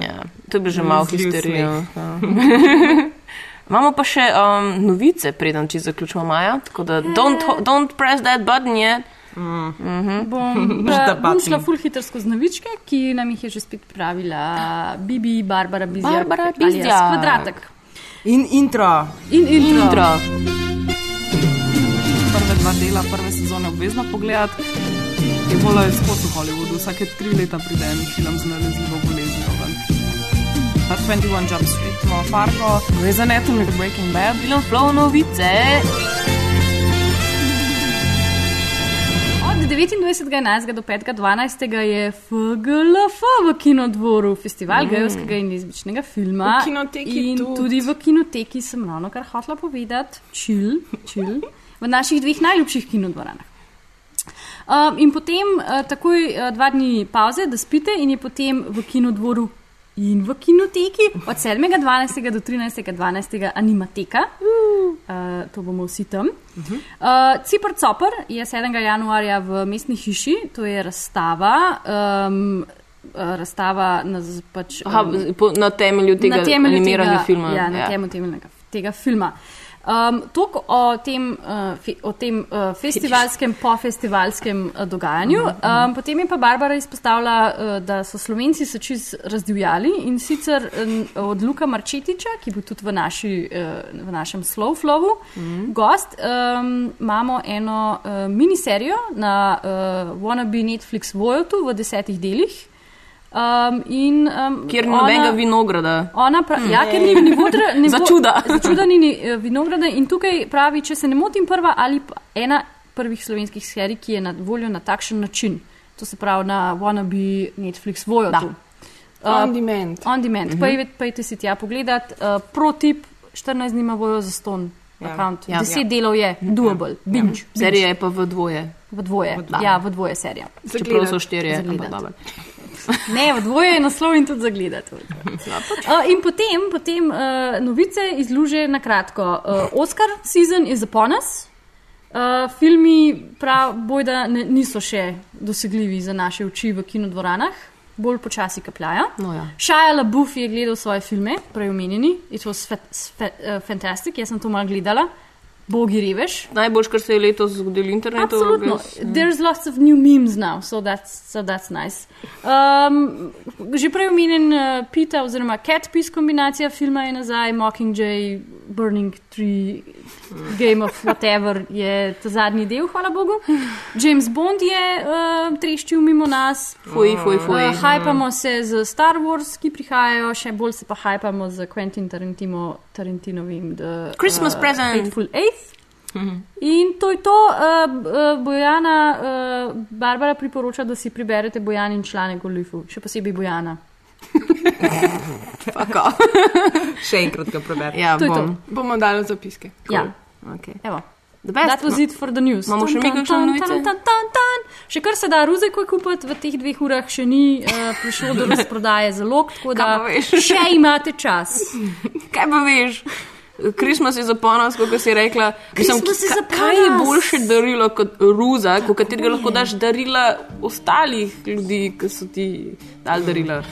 Ja, to je bilo že malo Zljiv histerijo. Ja. *laughs* Imamo pa še um, novice, preden če zaključimo Maja, tako da don't, ho- don't press that button yet. Mm. Mm -hmm. Bom, *laughs* da, bom šla ful hitro skozi novičke, ki nam jih je že spet pravila Bibi, Barbara Bizjak. Barbara Bizjak. Kvadratek. In intro. In intro. Intro. Dva dela prve sezone obvezno pogledati. Je bolj izhod v Hollywoodu, vsake tri leta pride en film z nalezljivo boleznijo. ven. Pa 21 Jump Street, imamo Fargo, Grey's Anatomy, The Breaking Bad, Film Flow novice. Od 29.11. do 5.12. je FGLF v kinodvoru, festival Mm. gejovskega in lezbičnega filma. V kinoteki in tudi. tudi v kinoteki sem ravno kar hotela povedati, čil, čil, v naših dveh najljubših kinodvoranah. Um, in potem uh, takoj uh, dva dni pauze, da spite, in je potem v kinodvoru in v kinoteki od 7.12. do 13.12. animateka. Uh, to bomo vsi tam. Uh, Cipr Copr je 7. januarja v mestni hiši, to je razstava. Um, uh, razstava na, pač, Aha, um, po- na temelju tega na temelju animiranega tega, filma. Ja, na Ja. temelju tega, tega filma. Um, Toliko o tem, uh, fe, o tem uh, festivalskem, pofestivalskem uh, dogajanju. Um, potem je pa Barbara izpostavila, uh, da so Slovenci se čez razdivjali in sicer um, od Luka Marčetiča, ki bo tudi v, naši, uh, v našem Slow Flowu Mhm. gost, um, imamo eno uh, miniserijo na uh, Wannabe Netflix Voyotu v desetih delih. Um, in, um, Kjer ni nobenega vinograda. Ona pra, Hmm. ja, ker ni vodra, *laughs* ne Za bo- čuda. Za čuda ni, ni eh, vinograda in tukaj pravi, če se ne motim, prva ali ena prvih slovenskih serij, ki je na voljo na takšen način. To se pravi na Wannabe Netflix Voyotu. On demand. On demand. Mhm. Pejte, pejte si tja pogledat. Uh, Protip 14 dni ima vojo za ston. Ja. Ja. Ja. 10 Ja. delov je, doable, Ja. binge. binge. Serija je pa v dvoje. V dvoje, V dvoje. ja, v dvoje serija. Čeprav so štirje, ampak dobro. Ne, v dvoje je naslov in tudi zagledati. Uh, in potem, potem uh, novice iz Luže na kratko. Uh, Oscar season is upon us. Uh, filmi, prav, bojda, ne, niso še dosegljivi za naše oči v kinodvoranah, bolj počasi kapljajo. No, ja. Shia LaBeouf je gledal svoje filme, prej omenjeni, it was fa fa uh, fantastic, jaz sem to malo gledala. Bogi reveš. Najboljš, kar se je letos zgodilo na internetu. Absolutno. There's lots of new memes now, so that's, so that's nice. Um, že prej omenjen uh, Pita oziroma Cat Piece kombinacija filma je nazaj, Mockingjay, Burning Tree, Game of Whatever je ta zadnji del, hvala Bogu. James Bond je uh, treščil mimo nas. Fuj, fuj, fuj. Uh, hajpamo se z Star Wars, ki prihajajo, še bolj se pa hajpamo z Quentin Tarantino, Tarantinovim The Christmas uh, present. Hateful Eighth. In to je to, uh, Bojana, uh, Barbara priporoča, da si preberete Bojanin članek o Lifu, še posebej Bojana. Še enkrat ga preberem. Ja, To je to. bom. Bomo dali zapiske. Ja. Okay. Evo. The best. That was it for the news. Imamo še tan, tan. Še kar se da ruzeko kupiti, v teh dveh urah še ni uh, prišlo do *laughs* razprodaje zalog, tako da še imate čas. Kaj pa veš? Christmas je za ponos, kot si rekla. Mislim, je ka- Kaj je boljše darilo kot ruza, kot katerega lahko daš darila ostalih ljudi, ki so ti dali darila?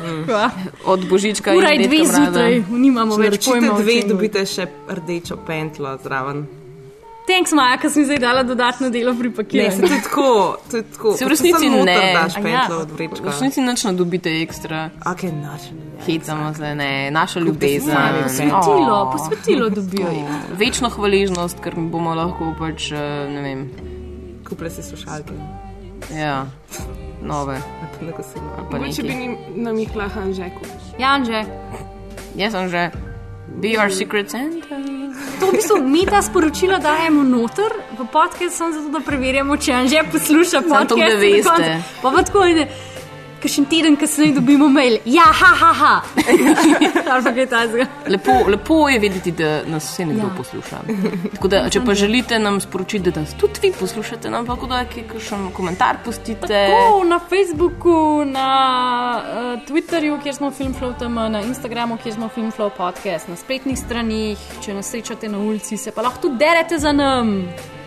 *laughs* Od božička Ura in je dve zjutraj, nimamo Če več pojma. o dve, dobite še rdečo pentlo zraven. Thanks, Maja, ker sem zdaj dala dodatno delo pri Ne, pakiranju. se to je tako, to je tako. Se v resnici ne. Daš ja. pentlo od V vrečka. resnici nič ne dobite ekstra. Ok, naš. Hecamo se, ne, naša ljubezen. Posvetilo, Oh. posvetilo dobijo. Večno hvaležnost, ker bomo lahko pač, eh, ne vem, Kupile si slušalke. ja, nove. Mogoče bi nam jih lahko Anžeku. Janže, Jaz sem že. Be our secret Santa. To v bistvu mi ta sporočila dajemo noter v podcast, samo zato, da preverjamo, če Anže posluša Samo to, da podcast. veste. do konca. Pa pa tako je. Kakšen teden kasneje dobimo mail, ja, ha, ha, ha. Lepo, lepo je vedeti, da nas vse nekdo ja. posluša. Tako Da, če pa želite nam sporočiti, da nas tudi vi poslušate, nam lahko dajte kakšen komentar pustite. Tako na Facebooku, na uh, Twitterju, kjer smo Filmflow.com, na Instagramu, kjer smo Filmflow podcast, na spletnih stranih, če nas srečate na ulici, se pa lahko tudi derete za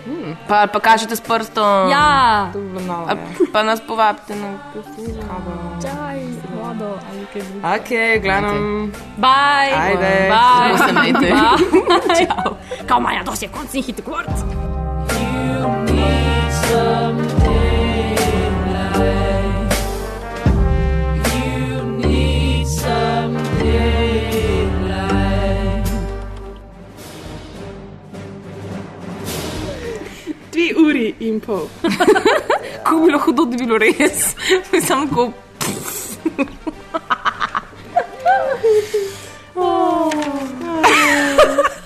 nam. Pa, pa kažete s prstom. Ja, A, pa nas povabite na kosilo. čaj, vodo ali kaj drugega. Ok, glavnem. Bye, Ajde. bye, se majte. bye. *laughs* Kao Maja, dosti je konc njih hit kvart. dve uri in pol. *laughs* ko bi bilo hudo, da bi bilo res, samo ko. *laughs* oh. oh.